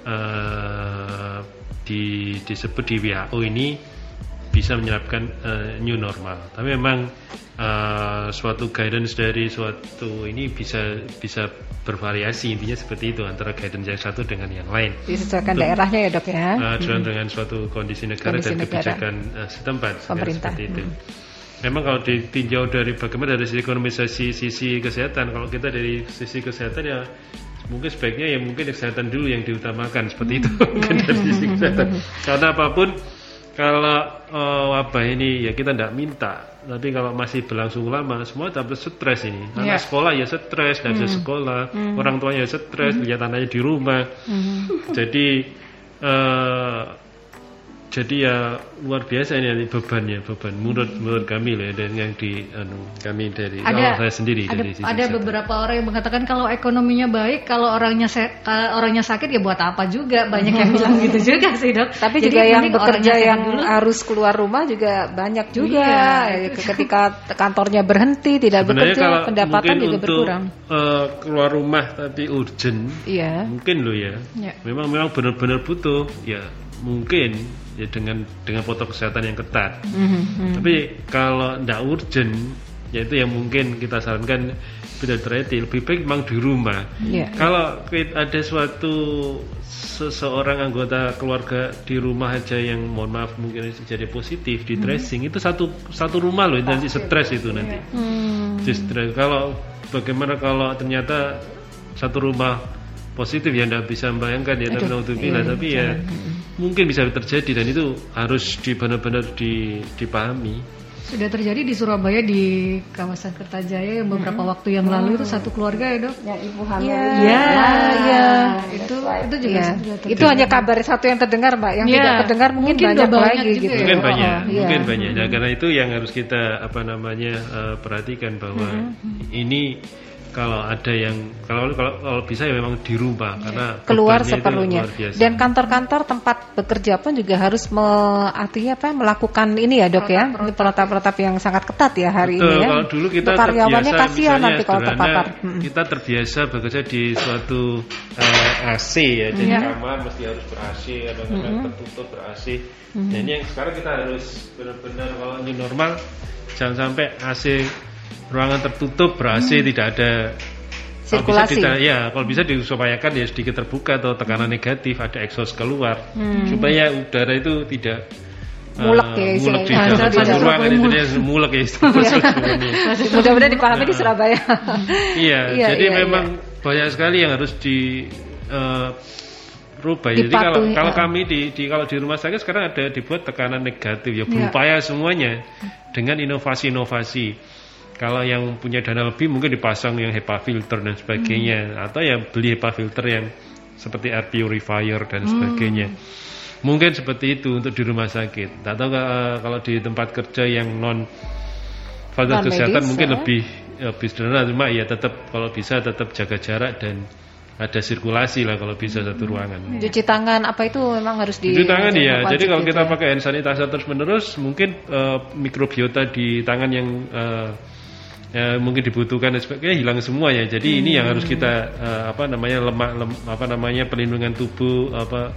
eh, di disebut di WHO ini bisa menyerapkan eh, new normal. Tapi memang eh, suatu guidance dari suatu ini bisa bisa bervariasi intinya seperti itu antara guidance yang satu dengan yang lain. disesuaikan Untuk- daerahnya ya dok ya Uh, dengan, dengan suatu kondisi negara Kondisi dan negara. kebijakan uh, setempat ya, Pemerintah. seperti itu. Memang kalau ditinjau dari bagaimana dari sisi ekonomisasi sisi kesehatan, kalau kita dari sisi kesehatan ya mungkin sebaiknya ya mungkin kesehatan dulu yang diutamakan seperti itu mungkin dari sisi kesehatan. Karena apa pun kalau uh, wabah ini ya kita tidak minta, tapi kalau masih berlangsung lama semua dapat stres ini. Anak Iya. sekolah ya stres, tidak bisa sekolah, orang tuanya stres, lihat anaknya di rumah. Jadi eh, jadi ya luar biasa ini bebannya beban menurut menurut kami loh ya dan yang di anu, kami dari ada oh, saya sendiri ada, dari sisi ada beberapa orang yang mengatakan kalau ekonominya baik kalau orangnya se- kalau orangnya sakit ya buat apa juga banyak yang bilang gitu juga sih dok Tapi Jadi juga yang bekerja yang dulu. harus keluar rumah juga banyak juga. Iya, Ya, Ketika kantornya berhenti tidak Sebenarnya bekerja, kalau pendapatan mungkin juga untuk berkurang. eh, keluar rumah tapi urgent Iya. mungkin loh ya Ya. memang memang benar-benar butuh ya mungkin ya dengan dengan protokol kesehatan yang ketat Mhm. Tapi kalau tidak urgent, yaitu yang mungkin kita sarankan tidak terhenti lebih baik memang di rumah. Iya. Kalau ada suatu seseorang anggota keluarga di rumah aja yang mohon maaf mungkin jadi positif di tracing itu satu satu rumah loh nanti stres itu nanti. Jadi stres. Kalau bagaimana kalau ternyata satu rumah positif ya tidak bisa membayangkan ya tapi untuk tapi ya mungkin bisa terjadi dan itu harus di benar-benar di, dipahami. sudah terjadi di Surabaya di kawasan Kertajaya yang beberapa waktu yang lalu itu satu keluarga ya dok yang ibu hamil Iya, itu. ya iya. itu itu juga Iya. sudah. Itu hanya kabar satu yang terdengar, Mbak. Yang Iya. tidak terdengar mungkin, Mungkin banyak, lagi juga gitu. ya. mungkin Oh, banyak iya. mungkin banyak ya karena itu yang harus kita apa namanya eh, perhatikan bahwa ini kalau ada yang kalau kalau, kalau bisa ya memang di rumah ya. karena keluar seperlunya. Dan kantor-kantor tempat bekerja pun juga harus me, artinya apa melakukan ini ya dok ya protap-protap yang sangat ketat ya hari Betul, ini ya. Kalau dulu kita karyawannya kasihan nanti kalau terpapar. Kita terbiasa bekerja di suatu uh, eh, AC ya, jadi yeah. kamar mesti harus ber AC, kadang-kadang mm -hmm. tertutup ber AC. Mm -hmm. Ini yang sekarang kita harus benar-benar kalau ini normal jangan sampai AC ruangan tertutup ber AC hmm. tidak ada. Sirkulasi. Kalau bisa ya, kalau bisa diupayakan ya sedikit terbuka atau tekanan negatif, ada exhaust keluar. Hmm. supaya udara itu tidak mulek uh, ya mulek di dalam ruangan itu dia mulek. ya mudah-mudahan dipahami di Surabaya. Iya, iya jadi iya, memang iya. banyak sekali yang harus di uh, rubah. Jadi kalau kalau kami di, di kalau di rumah sakit sekarang ada dibuat tekanan negatif. Ya berupaya ya. semuanya dengan inovasi-inovasi kalau yang punya dana lebih mungkin dipasang yang HEPA filter dan sebagainya hmm. atau yang beli HEPA filter yang seperti air purifier dan hmm. sebagainya. Mungkin seperti itu untuk di rumah sakit. Atau uh, kalau di tempat kerja yang non fasilitas kesehatan mungkin ya? lebih lebih sederhana cuma ya tetap kalau bisa tetap jaga jarak dan ada sirkulasi lah kalau bisa satu ruangan. Cuci tangan apa itu memang harus di Cuci tangan ya. Jadi kalau kita ya? pakai hand sanitizer terus menerus mungkin uh, mikrobiota di tangan yang uh, ya, mungkin dibutuhkan dan sebagainya hilang semua ya. Jadi hmm. ini yang harus kita uh, apa namanya lemak lem, apa namanya pelindungan tubuh apa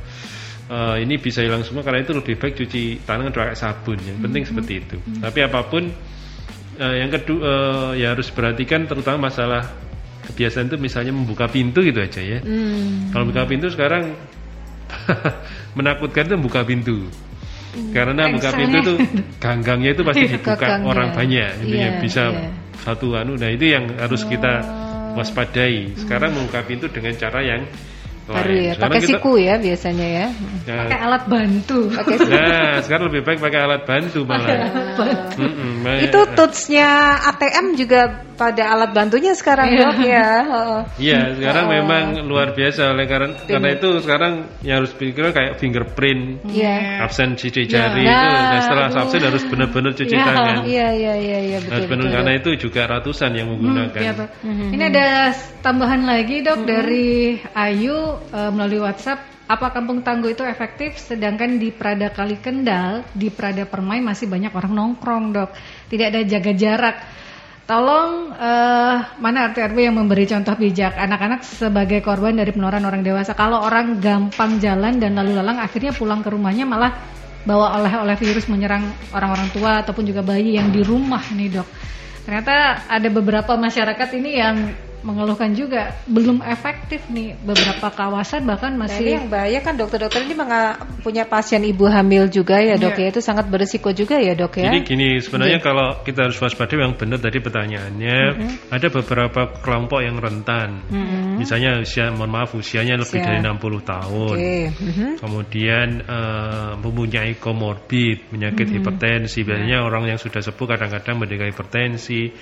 uh, ini bisa hilang semua karena itu lebih baik cuci tangan pakai sabun. Yang penting hmm. seperti itu. Hmm. Tapi apa pun uh, yang kedua uh, ya harus perhatikan terutama masalah kebiasaan itu misalnya membuka pintu gitu aja ya. Hmm. Kalau buka pintu sekarang menakutkan itu membuka pintu. Karena buka pintu itu ganggangnya itu pasti dibuka orang banyak, itu yeah, bisa yeah satu anu nah itu yang harus kita oh. waspadai sekarang membuka pintu dengan cara yang Baru ya, pakai siku ya biasanya ya. ya. Pakai alat bantu. Pakai Nah, sekarang lebih baik pakai alat bantu malah. Alat bantu. Mm -mm, itu touchnya ATM juga pada alat bantunya sekarang iya. dok ya. Iya, sekarang oh. memang luar biasa oleh karena karena itu sekarang yang harus pikir kayak fingerprint, yeah. absen cuci iya. jari yeah. itu, nah, setelah aduh. absen harus benar-benar cuci yeah. tangan. Iya iya iya iya betul. Harus benar karena itu juga ratusan yang menggunakan. Hmm, iya, hmm. Ini ada tambahan lagi dok hmm. dari Ayu uh, melalui WhatsApp. Apa kampung tangguh itu efektif sedangkan di Prada Kali Kendal, di Prada Permai masih banyak orang nongkrong, Dok. Tidak ada jaga jarak. Tolong uh, mana RT RW yang memberi contoh bijak anak-anak sebagai korban dari penularan orang dewasa. Kalau orang gampang jalan dan lalu lalang akhirnya pulang ke rumahnya malah bawa oleh-oleh virus menyerang orang-orang tua ataupun juga bayi yang di rumah nih dok. Ternyata ada beberapa masyarakat ini yang mengeluhkan juga belum efektif nih beberapa kawasan bahkan masih nah, yang bahaya kan dokter-dokter ini punya pasien ibu hamil juga ya dok yeah. ya itu sangat berisiko juga ya dok ya jadi gini sebenarnya yeah. kalau kita harus waspada yang benar tadi pertanyaannya mm -hmm. ada beberapa kelompok yang rentan mm -hmm. misalnya usia mohon maaf usianya lebih Usia. dari 60 tahun okay. mm -hmm. kemudian uh, mempunyai komorbid penyakit mm -hmm. hipertensi biasanya yeah. orang yang sudah sepuh kadang-kadang menderita hipertensi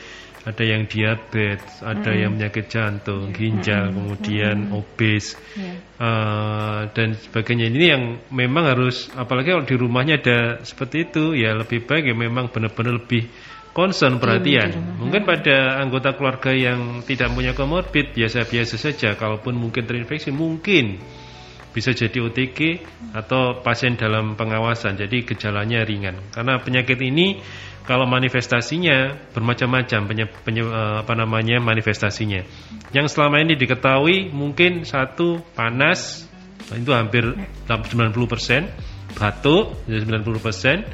ada yang diabetes, ada mm. yang penyakit jantung, ginjal, mm. kemudian mm. obes yeah. Ya. uh, dan sebagainya. Ini yang memang harus, apalagi kalau di rumahnya ada seperti itu, ya lebih baik ya memang benar-benar lebih concern perhatian. Mm. Mungkin pada anggota keluarga yang tidak punya komorbid biasa-biasa saja, kalaupun mungkin terinfeksi, mungkin bisa jadi OTG atau pasien dalam pengawasan. Jadi gejalanya ringan. Karena penyakit ini kalau manifestasinya bermacam-macam penye, eh, apa namanya manifestasinya. Yang selama ini diketahui mungkin satu panas itu hampir 90%, batuk 90%,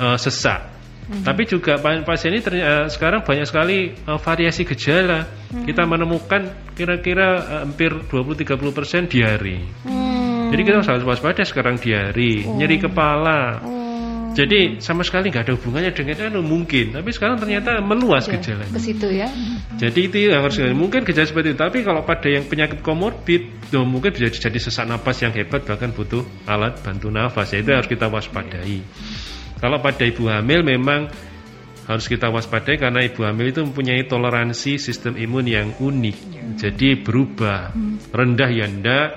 uh, sesak. Mm-hmm. Tapi juga pasien ini ternyata, eh, sekarang banyak sekali uh, variasi gejala. Mm-hmm. Kita menemukan kira-kira uh, hampir 20-30% diare. Mm-hmm. Jadi kita harus waspada sekarang diare, mm-hmm. nyeri kepala. Mm-hmm jadi sama sekali nggak ada hubungannya dengan anu mungkin, tapi sekarang ternyata meluas gejala. Ke situ ya. Jadi itu yang harus mungkin gejala seperti itu. Tapi kalau pada yang penyakit komorbid, ya mungkin bisa jadi sesak napas yang hebat bahkan butuh alat bantu nafas. Ya itu harus kita waspadai. Kalau pada ibu hamil memang harus kita waspadai karena ibu hamil itu mempunyai toleransi sistem imun yang unik. Jadi berubah, rendah ya ndak,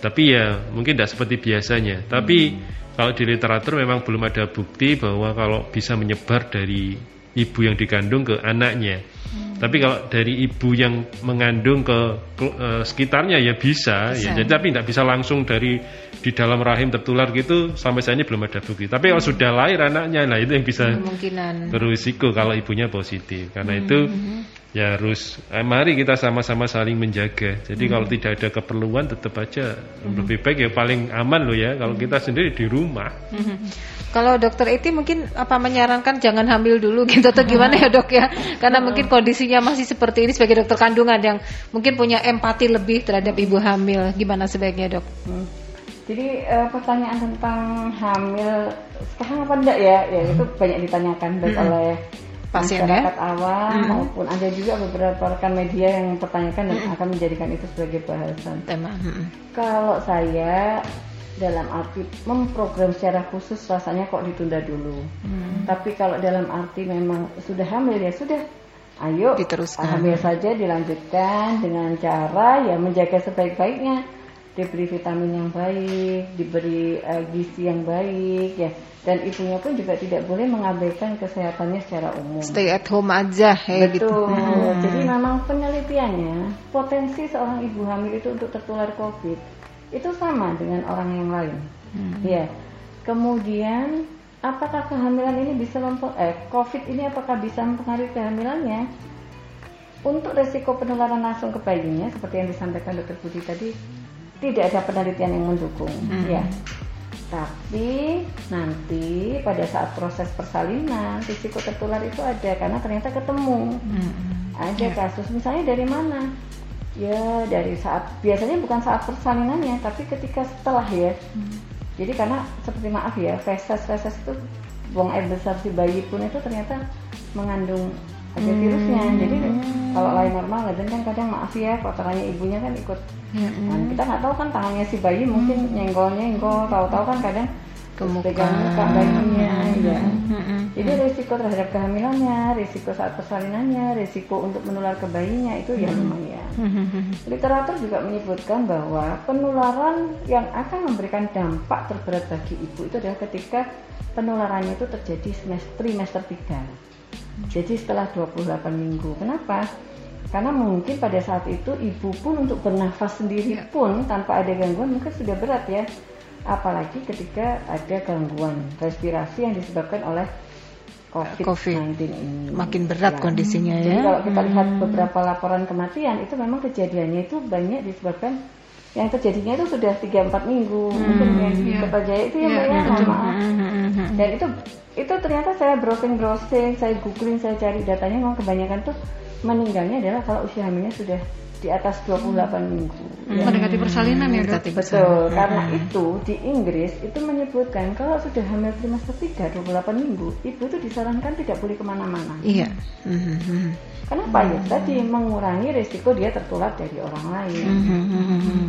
tapi ya mungkin tidak seperti biasanya. Tapi kalau di literatur memang belum ada bukti bahwa kalau bisa menyebar dari ibu yang dikandung ke anaknya. Hmm. Tapi kalau dari ibu yang mengandung ke, ke uh, sekitarnya ya bisa, bisa. ya. Jadi, tapi tidak bisa langsung dari di dalam rahim tertular gitu sampai saat ini belum ada bukti. Tapi kalau hmm. sudah lahir anaknya, nah itu yang bisa berisiko kalau ibunya positif. Karena hmm. itu hmm. Ya harus eh, mari kita sama-sama saling menjaga. Jadi hmm. kalau tidak ada keperluan tetap aja hmm. lebih baik ya paling aman loh ya kalau kita sendiri di rumah. Hmm. Kalau dokter itu mungkin apa menyarankan jangan hamil dulu gitu atau gimana ya dok ya? Karena mungkin kondisinya masih seperti ini sebagai dokter kandungan yang mungkin punya empati lebih terhadap ibu hamil. Gimana sebaiknya dok? Hmm. Jadi uh, pertanyaan tentang hamil sekarang apa enggak ya? Ya itu banyak ditanyakan baik hmm. oleh pasien ya? masyarakat ya? awam hmm. maupun ada juga beberapa rekan media yang mempertanyakan dan hmm. akan menjadikan itu sebagai bahasan. Tema. Hmm. Kalau saya dalam arti memprogram secara khusus rasanya kok ditunda dulu. Hmm. Tapi kalau dalam arti memang sudah hamil ya sudah ayo diteruskan. Hamil saja dilanjutkan dengan cara ya menjaga sebaik-baiknya diberi vitamin yang baik, diberi uh, gizi yang baik ya. Dan ibunya pun juga tidak boleh mengabaikan kesehatannya secara umum. Stay at home aja ya Betul. gitu. Hmm. Jadi memang penelitiannya potensi seorang ibu hamil itu untuk tertular COVID itu sama dengan orang yang lain. Hmm. Ya. Kemudian apakah kehamilan ini bisa eh COVID ini apakah bisa mempengaruhi kehamilannya? Untuk resiko penularan langsung ke bayinya seperti yang disampaikan dokter Budi tadi tidak ada penelitian yang mendukung, hmm. ya. Tapi nanti pada saat proses persalinan risiko tertular itu ada karena ternyata ketemu. Hmm. Ada ya. kasus misalnya dari mana? ya dari saat biasanya bukan saat persalinannya tapi ketika setelah ya hmm. jadi karena seperti maaf ya feses feses itu buang air besar si bayi pun itu ternyata mengandung ada hmm. virusnya jadi kalau lain normal dan kan kadang maaf ya kotorannya ibunya kan ikut. Hmm. nah, kita nggak tahu kan tangannya si bayi mungkin nyenggol nyenggol tahu-tahu kan kadang kemudian muka bayinya. Ya. Jadi risiko terhadap kehamilannya, risiko saat persalinannya, risiko untuk menular ke bayinya itu ya lumayan. Literatur juga menyebutkan bahwa penularan yang akan memberikan dampak terberat bagi ibu itu adalah ketika penularannya itu terjadi semester trimester 3. Jadi setelah 28 minggu. Kenapa? Karena mungkin pada saat itu ibu pun untuk bernafas sendiri ya. pun tanpa ada gangguan mungkin sudah berat ya apalagi ketika ada gangguan respirasi yang disebabkan oleh COVID-19 ini. Makin berat ya. kondisinya ya. Jadi kalau kita lihat hmm. beberapa laporan kematian itu memang kejadiannya itu banyak disebabkan yang terjadinya itu sudah 3-4 minggu hmm, mungkin yang di yeah. Jaya itu ya yeah, mbak ya maaf dan itu itu ternyata saya browsing browsing saya googling saya cari datanya memang kebanyakan tuh meninggalnya adalah kalau usia hamilnya sudah di atas 28 minggu. Hmm. Ya. Mendekati persalinan ya dok? Betul, hmm. karena itu di Inggris itu menyebutkan kalau sudah hamil trimester 3 28 minggu, ibu itu disarankan tidak boleh ke mana-mana. Iya. Hmm. Kenapa ya? Tadi mengurangi risiko dia tertular dari orang lain. Hmm.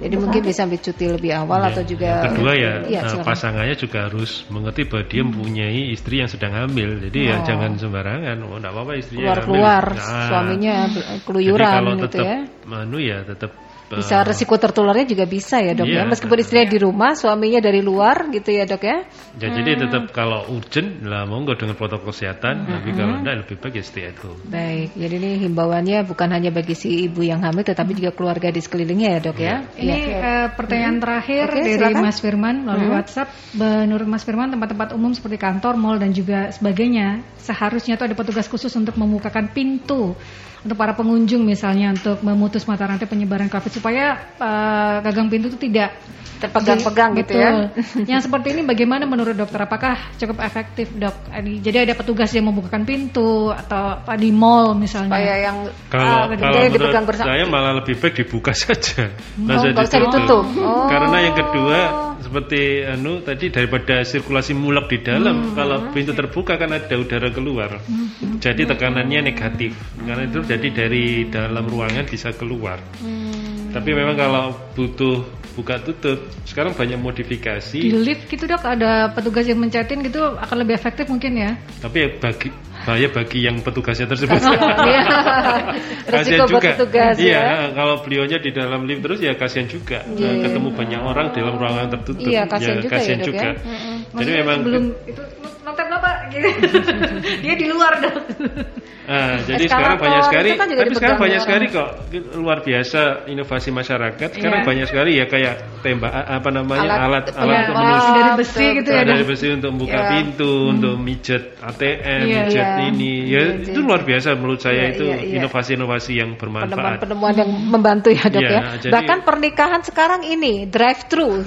Jadi Itu mungkin bisa ambil cuti lebih awal ya. atau juga. Kedua ya, ya pasangannya juga harus mengerti bahwa dia mempunyai istri yang sedang hamil. Jadi ya oh. ya jangan sembarangan. Oh, enggak apa-apa istrinya keluar keluar nah, suaminya keluyuran Jadi kalau gitu tetap, ya. Manu ya tetap bisa resiko tertularnya juga bisa ya dok ya? iya, ya meskipun istrinya di rumah suaminya dari luar gitu ya dok ya ya hmm. jadi tetap kalau urgent lah monggo dengan protokol kesehatan hmm. tapi kalau enggak lebih baik ya stay at home baik jadi ini himbauannya bukan hanya bagi si ibu yang hamil tetapi juga keluarga di sekelilingnya ya dok ya, ya? ini ya. Uh, pertanyaan hmm. terakhir okay, dari silakan. Mas Firman melalui hmm. WhatsApp menurut Mas Firman tempat-tempat umum seperti kantor mall dan juga sebagainya seharusnya itu ada petugas khusus untuk membukakan pintu untuk para pengunjung misalnya untuk memutus mata rantai penyebaran COVID supaya uh, gagang pintu itu tidak terpegang-pegang gitu ya. Yang seperti ini bagaimana menurut dokter? Apakah cukup efektif dok? Jadi ada petugas yang membukakan pintu atau apa di mall misalnya? Supaya yang kalau, uh, kalau dipegang bersama. Saya malah lebih baik dibuka saja. Oh, usah ditutup. Oh. Karena yang kedua seperti anu tadi daripada sirkulasi mulak di dalam hmm. kalau pintu terbuka kan ada udara keluar hmm. jadi tekanannya negatif karena itu jadi dari dalam ruangan bisa keluar hmm. tapi memang kalau butuh buka tutup sekarang banyak modifikasi di lift gitu dok ada petugas yang mencetin gitu akan lebih efektif mungkin ya tapi ya bagi bahaya bagi yang petugasnya tersebut. Oh, iya. kasihan juga. Petugas, iya, ya. kalau beliaunya di dalam lift terus ya kasihan juga. Yeah. Ketemu banyak orang dalam ruangan tertutup. Iya, kasihan ya, juga. Kasihan ya, juga. Ya? Jadi memang belum itu noter apa gitu. dia di luar dok. Nah, jadi sekarang banyak sekali, kan tapi sekarang banyak sekali kok luar biasa inovasi masyarakat. Sekarang yeah. banyak sekali ya kayak tembak apa namanya alat alat, alat untuk menulis dari besi gitu ya. Dari besi untuk buka yeah. pintu, hmm. untuk mijet ATM, yeah, mijet yeah. ini. Ya yeah, itu luar biasa menurut saya yeah, itu inovasi-inovasi yeah, yeah. yang bermanfaat. Penemuan-penemuan yang membantu ya dok yeah, ya. Jadi, Bahkan pernikahan sekarang ini drive thru.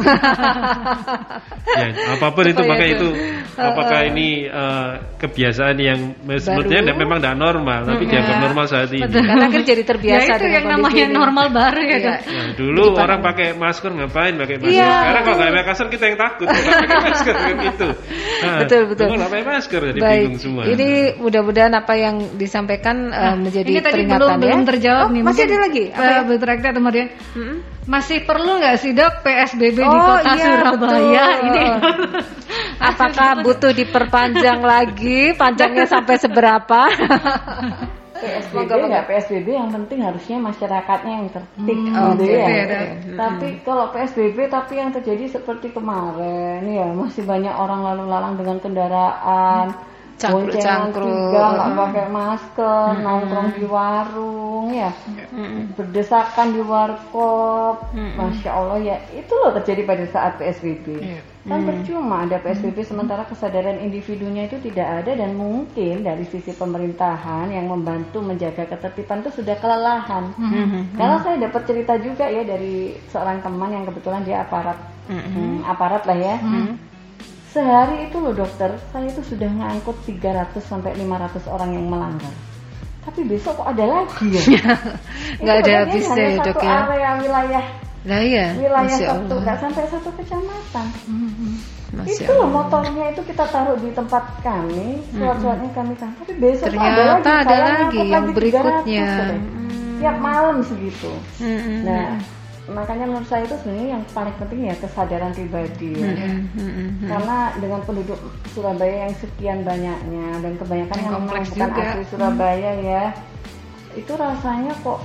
ya, apa pun itu pakai itu. Apakah ini uh, kebiasaan yang sebetulnya memang tidak normal, tapi hmm, dianggap ya. normal saat ini. Betul. Karena kan jadi terbiasa. Ya itu yang namanya ini. normal baru ya. ya. Nah, dulu Gimana? orang pakai masker ngapain pakai masker? Ya. Sekarang kalau nggak pakai masker kita yang takut pakai masker kan gitu. Nah, betul betul. Kalau pakai masker jadi Baik. bingung semua. Ini mudah-mudahan apa yang disampaikan nah, uh, menjadi ini tadi peringatan belum, ya. Belum terjawab oh, nih. Masih ada lagi? Apa ya? Betrakta kemudian. Hmm? Masih perlu nggak sih dok PSBB oh, di kota iya, Surabaya betul. ini? Apakah butuh diperpanjang lagi? Panjangnya sampai seberapa? PSBB nggak PSBB yang penting harusnya masyarakatnya yang tertib hmm, gitu okay, ya. Okay. Tapi hmm. kalau PSBB tapi yang terjadi seperti kemarin ya masih banyak orang lalu lalang dengan kendaraan. Hmm cangkruk cangkruk nggak pakai masker hmm. nongkrong di warung ya hmm. berdesakan di warkop hmm. masya allah ya itu loh terjadi pada saat psbb yeah. kan hmm. percuma ada psbb hmm. sementara kesadaran individunya itu tidak ada dan mungkin dari sisi pemerintahan yang membantu menjaga ketertiban itu sudah kelelahan hmm. karena saya dapat cerita juga ya dari seorang teman yang kebetulan dia aparat hmm. Hmm, aparat lah ya hmm Sehari itu loh dokter, saya itu sudah ngangkut 300 sampai 500 orang yang melanggar. Tapi besok kok ada lagi ya? Nggak ada habisnya ya dok ya? area wilayah Nah iya, wilayah satu, nggak sampai satu kecamatan. Hmm, Masya itu loh motornya itu kita taruh di tempat kami, surat-suratnya kami taruh. Tapi besok Ternyata ada lagi, ada lagi yang lagi berikutnya. Tiap malam segitu. Hmm, nah, makanya menurut saya itu sebenarnya yang paling penting ya kesadaran pribadi ya. Mm -hmm. karena dengan penduduk Surabaya yang sekian banyaknya dan kebanyakan yang, yang bukan juga. asli Surabaya mm. ya itu rasanya kok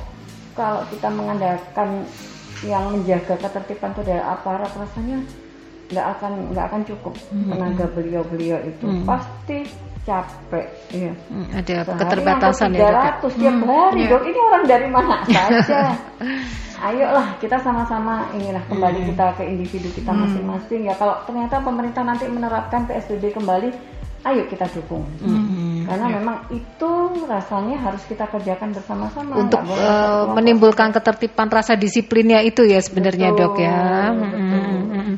kalau kita mengandalkan yang menjaga ketertiban itu adalah aparat rasanya nggak akan nggak akan cukup mm. tenaga beliau-beliau itu mm. pasti capek ya. Hmm, ada Sehari keterbatasan ya dok. 300 tiap hari hmm, dok. Ini orang dari mana saja? ayolah kita sama-sama inilah kembali hmm. kita ke individu kita hmm. masing-masing hmm. ya kalau ternyata pemerintah nanti menerapkan PSBB kembali ayo kita dukung hmm. karena ya. memang itu rasanya harus kita kerjakan bersama-sama untuk uh, menimbulkan ketertiban rasa disiplinnya itu ya sebenarnya betul, dok ya betul. Hmm.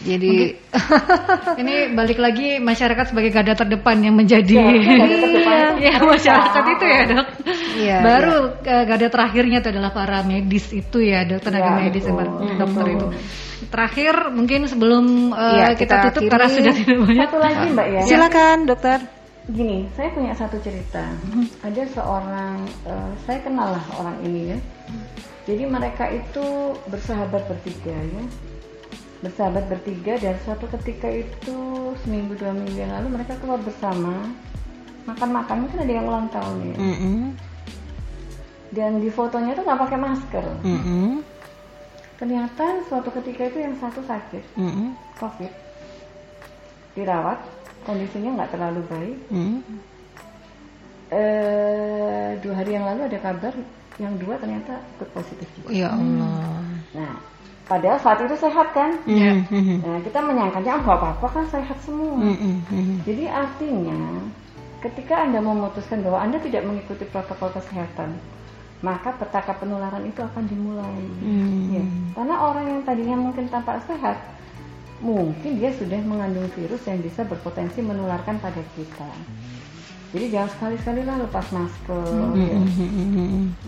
Jadi ini balik lagi masyarakat sebagai garda terdepan yang menjadi ya, ya masyarakat itu ya dok. Ya, Baru ya. garda terakhirnya itu adalah para medis itu ya dok tenaga ya, medis yang dokter itu. Terakhir mungkin sebelum uh, ya, kita, kita tutup akhiri. karena sudah tidak banyak. Satu lagi mbak ya. Silakan dokter. Gini, saya punya satu cerita. Hmm. Ada seorang, uh, saya kenal lah orang ini ya. Jadi mereka itu bersahabat bertiga ya bersahabat bertiga dan suatu ketika itu seminggu dua minggu yang lalu mereka keluar bersama makan-makan mungkin ada yang ulang tahun ya mm -hmm. dan di fotonya itu nggak pakai masker mm -hmm. ternyata suatu ketika itu yang satu sakit mm -hmm. covid dirawat kondisinya nggak terlalu baik mm -hmm. eh, dua hari yang lalu ada kabar yang dua ternyata ikut positif juga. Ya Allah. Nah, Padahal saat itu sehat kan? Mm -hmm. Nah kita menyangkanya ah apa-apa kan sehat semua. Mm -hmm. Jadi artinya ketika anda memutuskan bahwa anda tidak mengikuti protokol kesehatan, maka petaka penularan itu akan dimulai. Mm. Ya. Karena orang yang tadinya mungkin tampak sehat, mungkin dia sudah mengandung virus yang bisa berpotensi menularkan pada kita. Jadi jangan sekali-sekali lah lepas masker, mm -hmm. ya.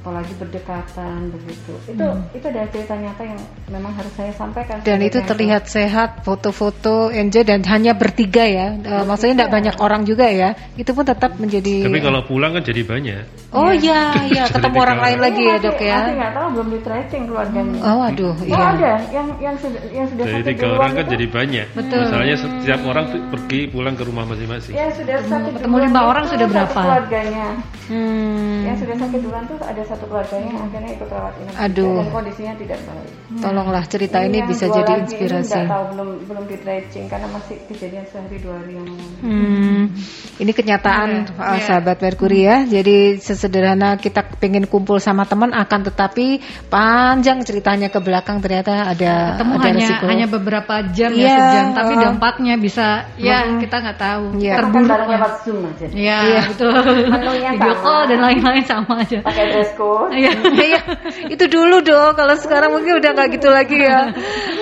apalagi berdekatan begitu. Itu mm. itu adalah cerita nyata yang memang harus saya sampaikan. Dan itu terlihat itu. sehat, foto-foto enjoy dan hanya bertiga ya. Uh, maksudnya tidak banyak orang juga ya. Itu pun tetap menjadi. Tapi kalau pulang kan jadi banyak. Oh iya, iya ketemu orang lain lagi ya dok ya. Masih nggak tahu belum di tracing keluarganya. Oh aduh, iya. Oh ada yang yang sudah yang sudah jadi tiga orang kan jadi banyak. Betul. Misalnya setiap orang pergi pulang ke rumah masing-masing. Ya sudah sakit. Ketemu lima orang sudah berapa? keluarganya. Hmm. Yang sudah sakit duluan tuh ada satu keluarganya yang akhirnya ikut rawat inap Aduh. dan kondisinya tidak baik. Tolonglah cerita ini, ini bisa jadi inspirasi. Ini tahu belum belum di tracing karena masih kejadian sehari dua hari yang lalu. Hmm. Ini kenyataan uh, sahabat Merkuri ya. Jadi sesederhana kita pengen kumpul sama teman akan tetapi panjang ceritanya ke belakang ternyata ada Ketemu ada hanya resiko. hanya beberapa jam Iya, ya sejam, tapi uh, dampaknya bisa ya Mm. kita nggak tahu. Iya. Kan Terburuk bareng lewat Zoom aja. Iya, Iya. betul. Menunya Video sama. call dan lain-lain sama aja. Pakai dress code. Iya. Iya, itu dulu dong. Kalau sekarang mungkin udah nggak gitu lagi ya.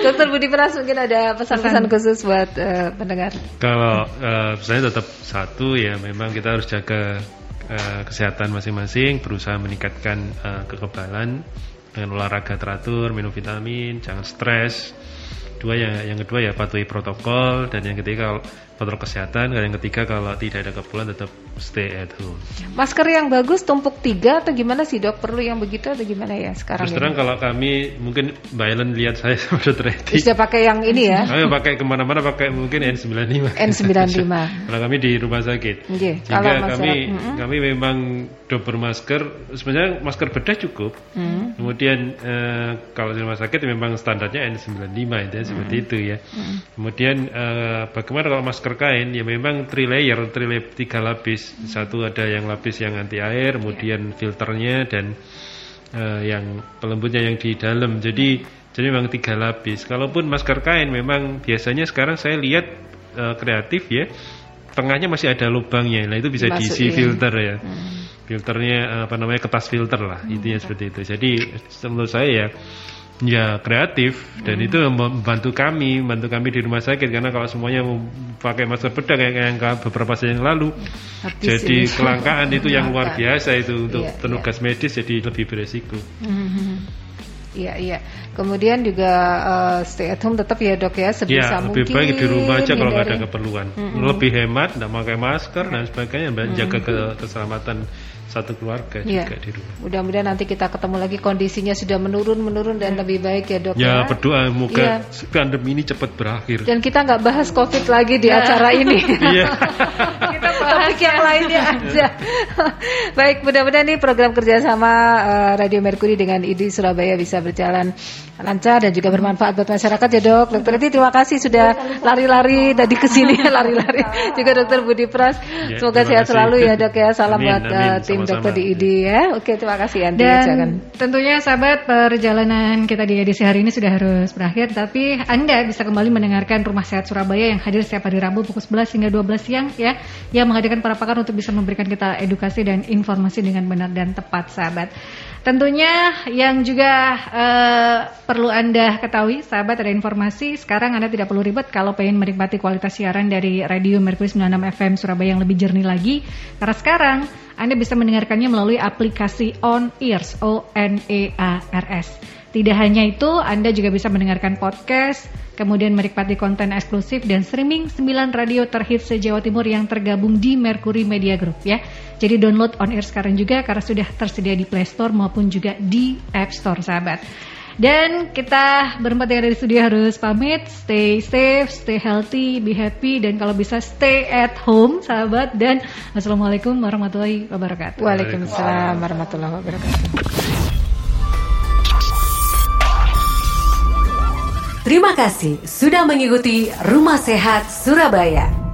Dokter Budi Pras mungkin ada pesan-pesan khusus buat eh, pendengar. Kalau uh, saya tetap satu ya memang kita harus jaga uh, kesehatan masing-masing, berusaha meningkatkan uh, kekebalan dengan olahraga teratur, minum vitamin, jangan stres. Dua yang yang kedua ya patuhi protokol dan yang ketiga protokol kesehatan dan yang ketiga kalau tidak ada keperluan tetap stay at home. Masker yang bagus tumpuk tiga atau gimana sih dok? Perlu yang begitu atau gimana ya sekarang Terus terang ini? kalau kami mungkin Mbak Ellen lihat saya sama. Edi. Sudah pakai yang ini ya? Kami pakai ke mana-mana pakai mungkin N95. N95. Kalau kami di rumah sakit. Oke, Sehingga kalau kami Mm-mm. kami memang double masker. Sebenarnya masker bedah cukup. Hmm. Kemudian eh, kalau di rumah sakit memang standarnya N95 itu ya, seperti itu ya. Kemudian eh, bagaimana kalau masker kain ya memang three layer, three layer tiga lapis. Satu ada yang lapis yang anti air, kemudian filternya dan eh, yang pelembutnya yang di dalam. Jadi jadi memang tiga lapis. Kalaupun masker kain memang biasanya sekarang saya lihat eh, kreatif ya. Tengahnya masih ada lubangnya. Nah, itu bisa diisi Dimasukin. filter ya. Filternya eh, apa namanya kertas filter lah. Intinya seperti itu. Jadi menurut saya ya ya kreatif dan itu membantu kami, membantu kami di rumah sakit karena kalau semuanya pakai masker bedah kayak yang beberapa saat yang lalu Habis jadi ini. kelangkaan itu yang luar biasa itu untuk Iya, petugas medis jadi lebih beresiko. Iya iya. Kemudian juga eh, stay at home tetap ya dok ya sebisa Ya, mungkin. lebih baik di rumah aja kalau nggak ada keperluan. Lebih hemat, nggak pakai masker dan sebagainya, jaga ke- keselamatan satu keluarga Iya. juga di rumah. Mudah-mudahan nanti kita ketemu lagi kondisinya sudah menurun menurun dan lebih baik ya dok Ya berdoa moga Iya. pandemi ini cepat berakhir. Dan kita nggak bahas covid lagi di acara ini. Iya. kita topik yang lainnya aja. Baik, mudah-mudahan nih program kerjasama eh, Radio Merkuri dengan IDI Surabaya bisa berjalan lancar dan juga bermanfaat buat masyarakat ya dok. Dokter Edi terima kasih sudah lari-lari tadi ke sini lari-lari. Juga Dokter Budi Pras, Ya, semoga sehat kasih. selalu ya dok ya. Salam Amin, buat amin. eh, tim Sama-sama. dokter di IDI ya. Oke, terima kasih Andi. Dan Jangan. tentunya sahabat perjalanan kita di edisi hari ini sudah harus berakhir Tapi Anda bisa kembali mendengarkan Rumah Sehat Surabaya yang hadir setiap hari Rabu pukul 11 hingga 12 siang ya Yang menghadirkan para pakar untuk bisa memberikan kita edukasi dan informasi dengan benar dan tepat sahabat Tentunya yang juga eh, perlu Anda ketahui sahabat ada informasi Sekarang Anda tidak perlu ribet kalau pengen menikmati kualitas siaran dari Radio Mercury 96 FM Surabaya yang lebih jernih lagi Karena sekarang anda bisa mendengarkannya melalui aplikasi On Ears, O N E A R S. Tidak hanya itu, Anda juga bisa mendengarkan podcast, kemudian menikmati konten eksklusif dan streaming 9 radio terhits se-Jawa Timur yang tergabung di Mercury Media Group ya. Jadi download On Air sekarang juga karena sudah tersedia di Play Store maupun juga di App Store sahabat. Dan kita berempat yang ada di studio harus pamit, stay safe, stay healthy, be happy, dan kalau bisa stay at home, sahabat. Dan assalamualaikum warahmatullahi wabarakatuh. Waalaikumsalam warahmatullahi wabarakatuh. Terima kasih sudah mengikuti Rumah Sehat Surabaya.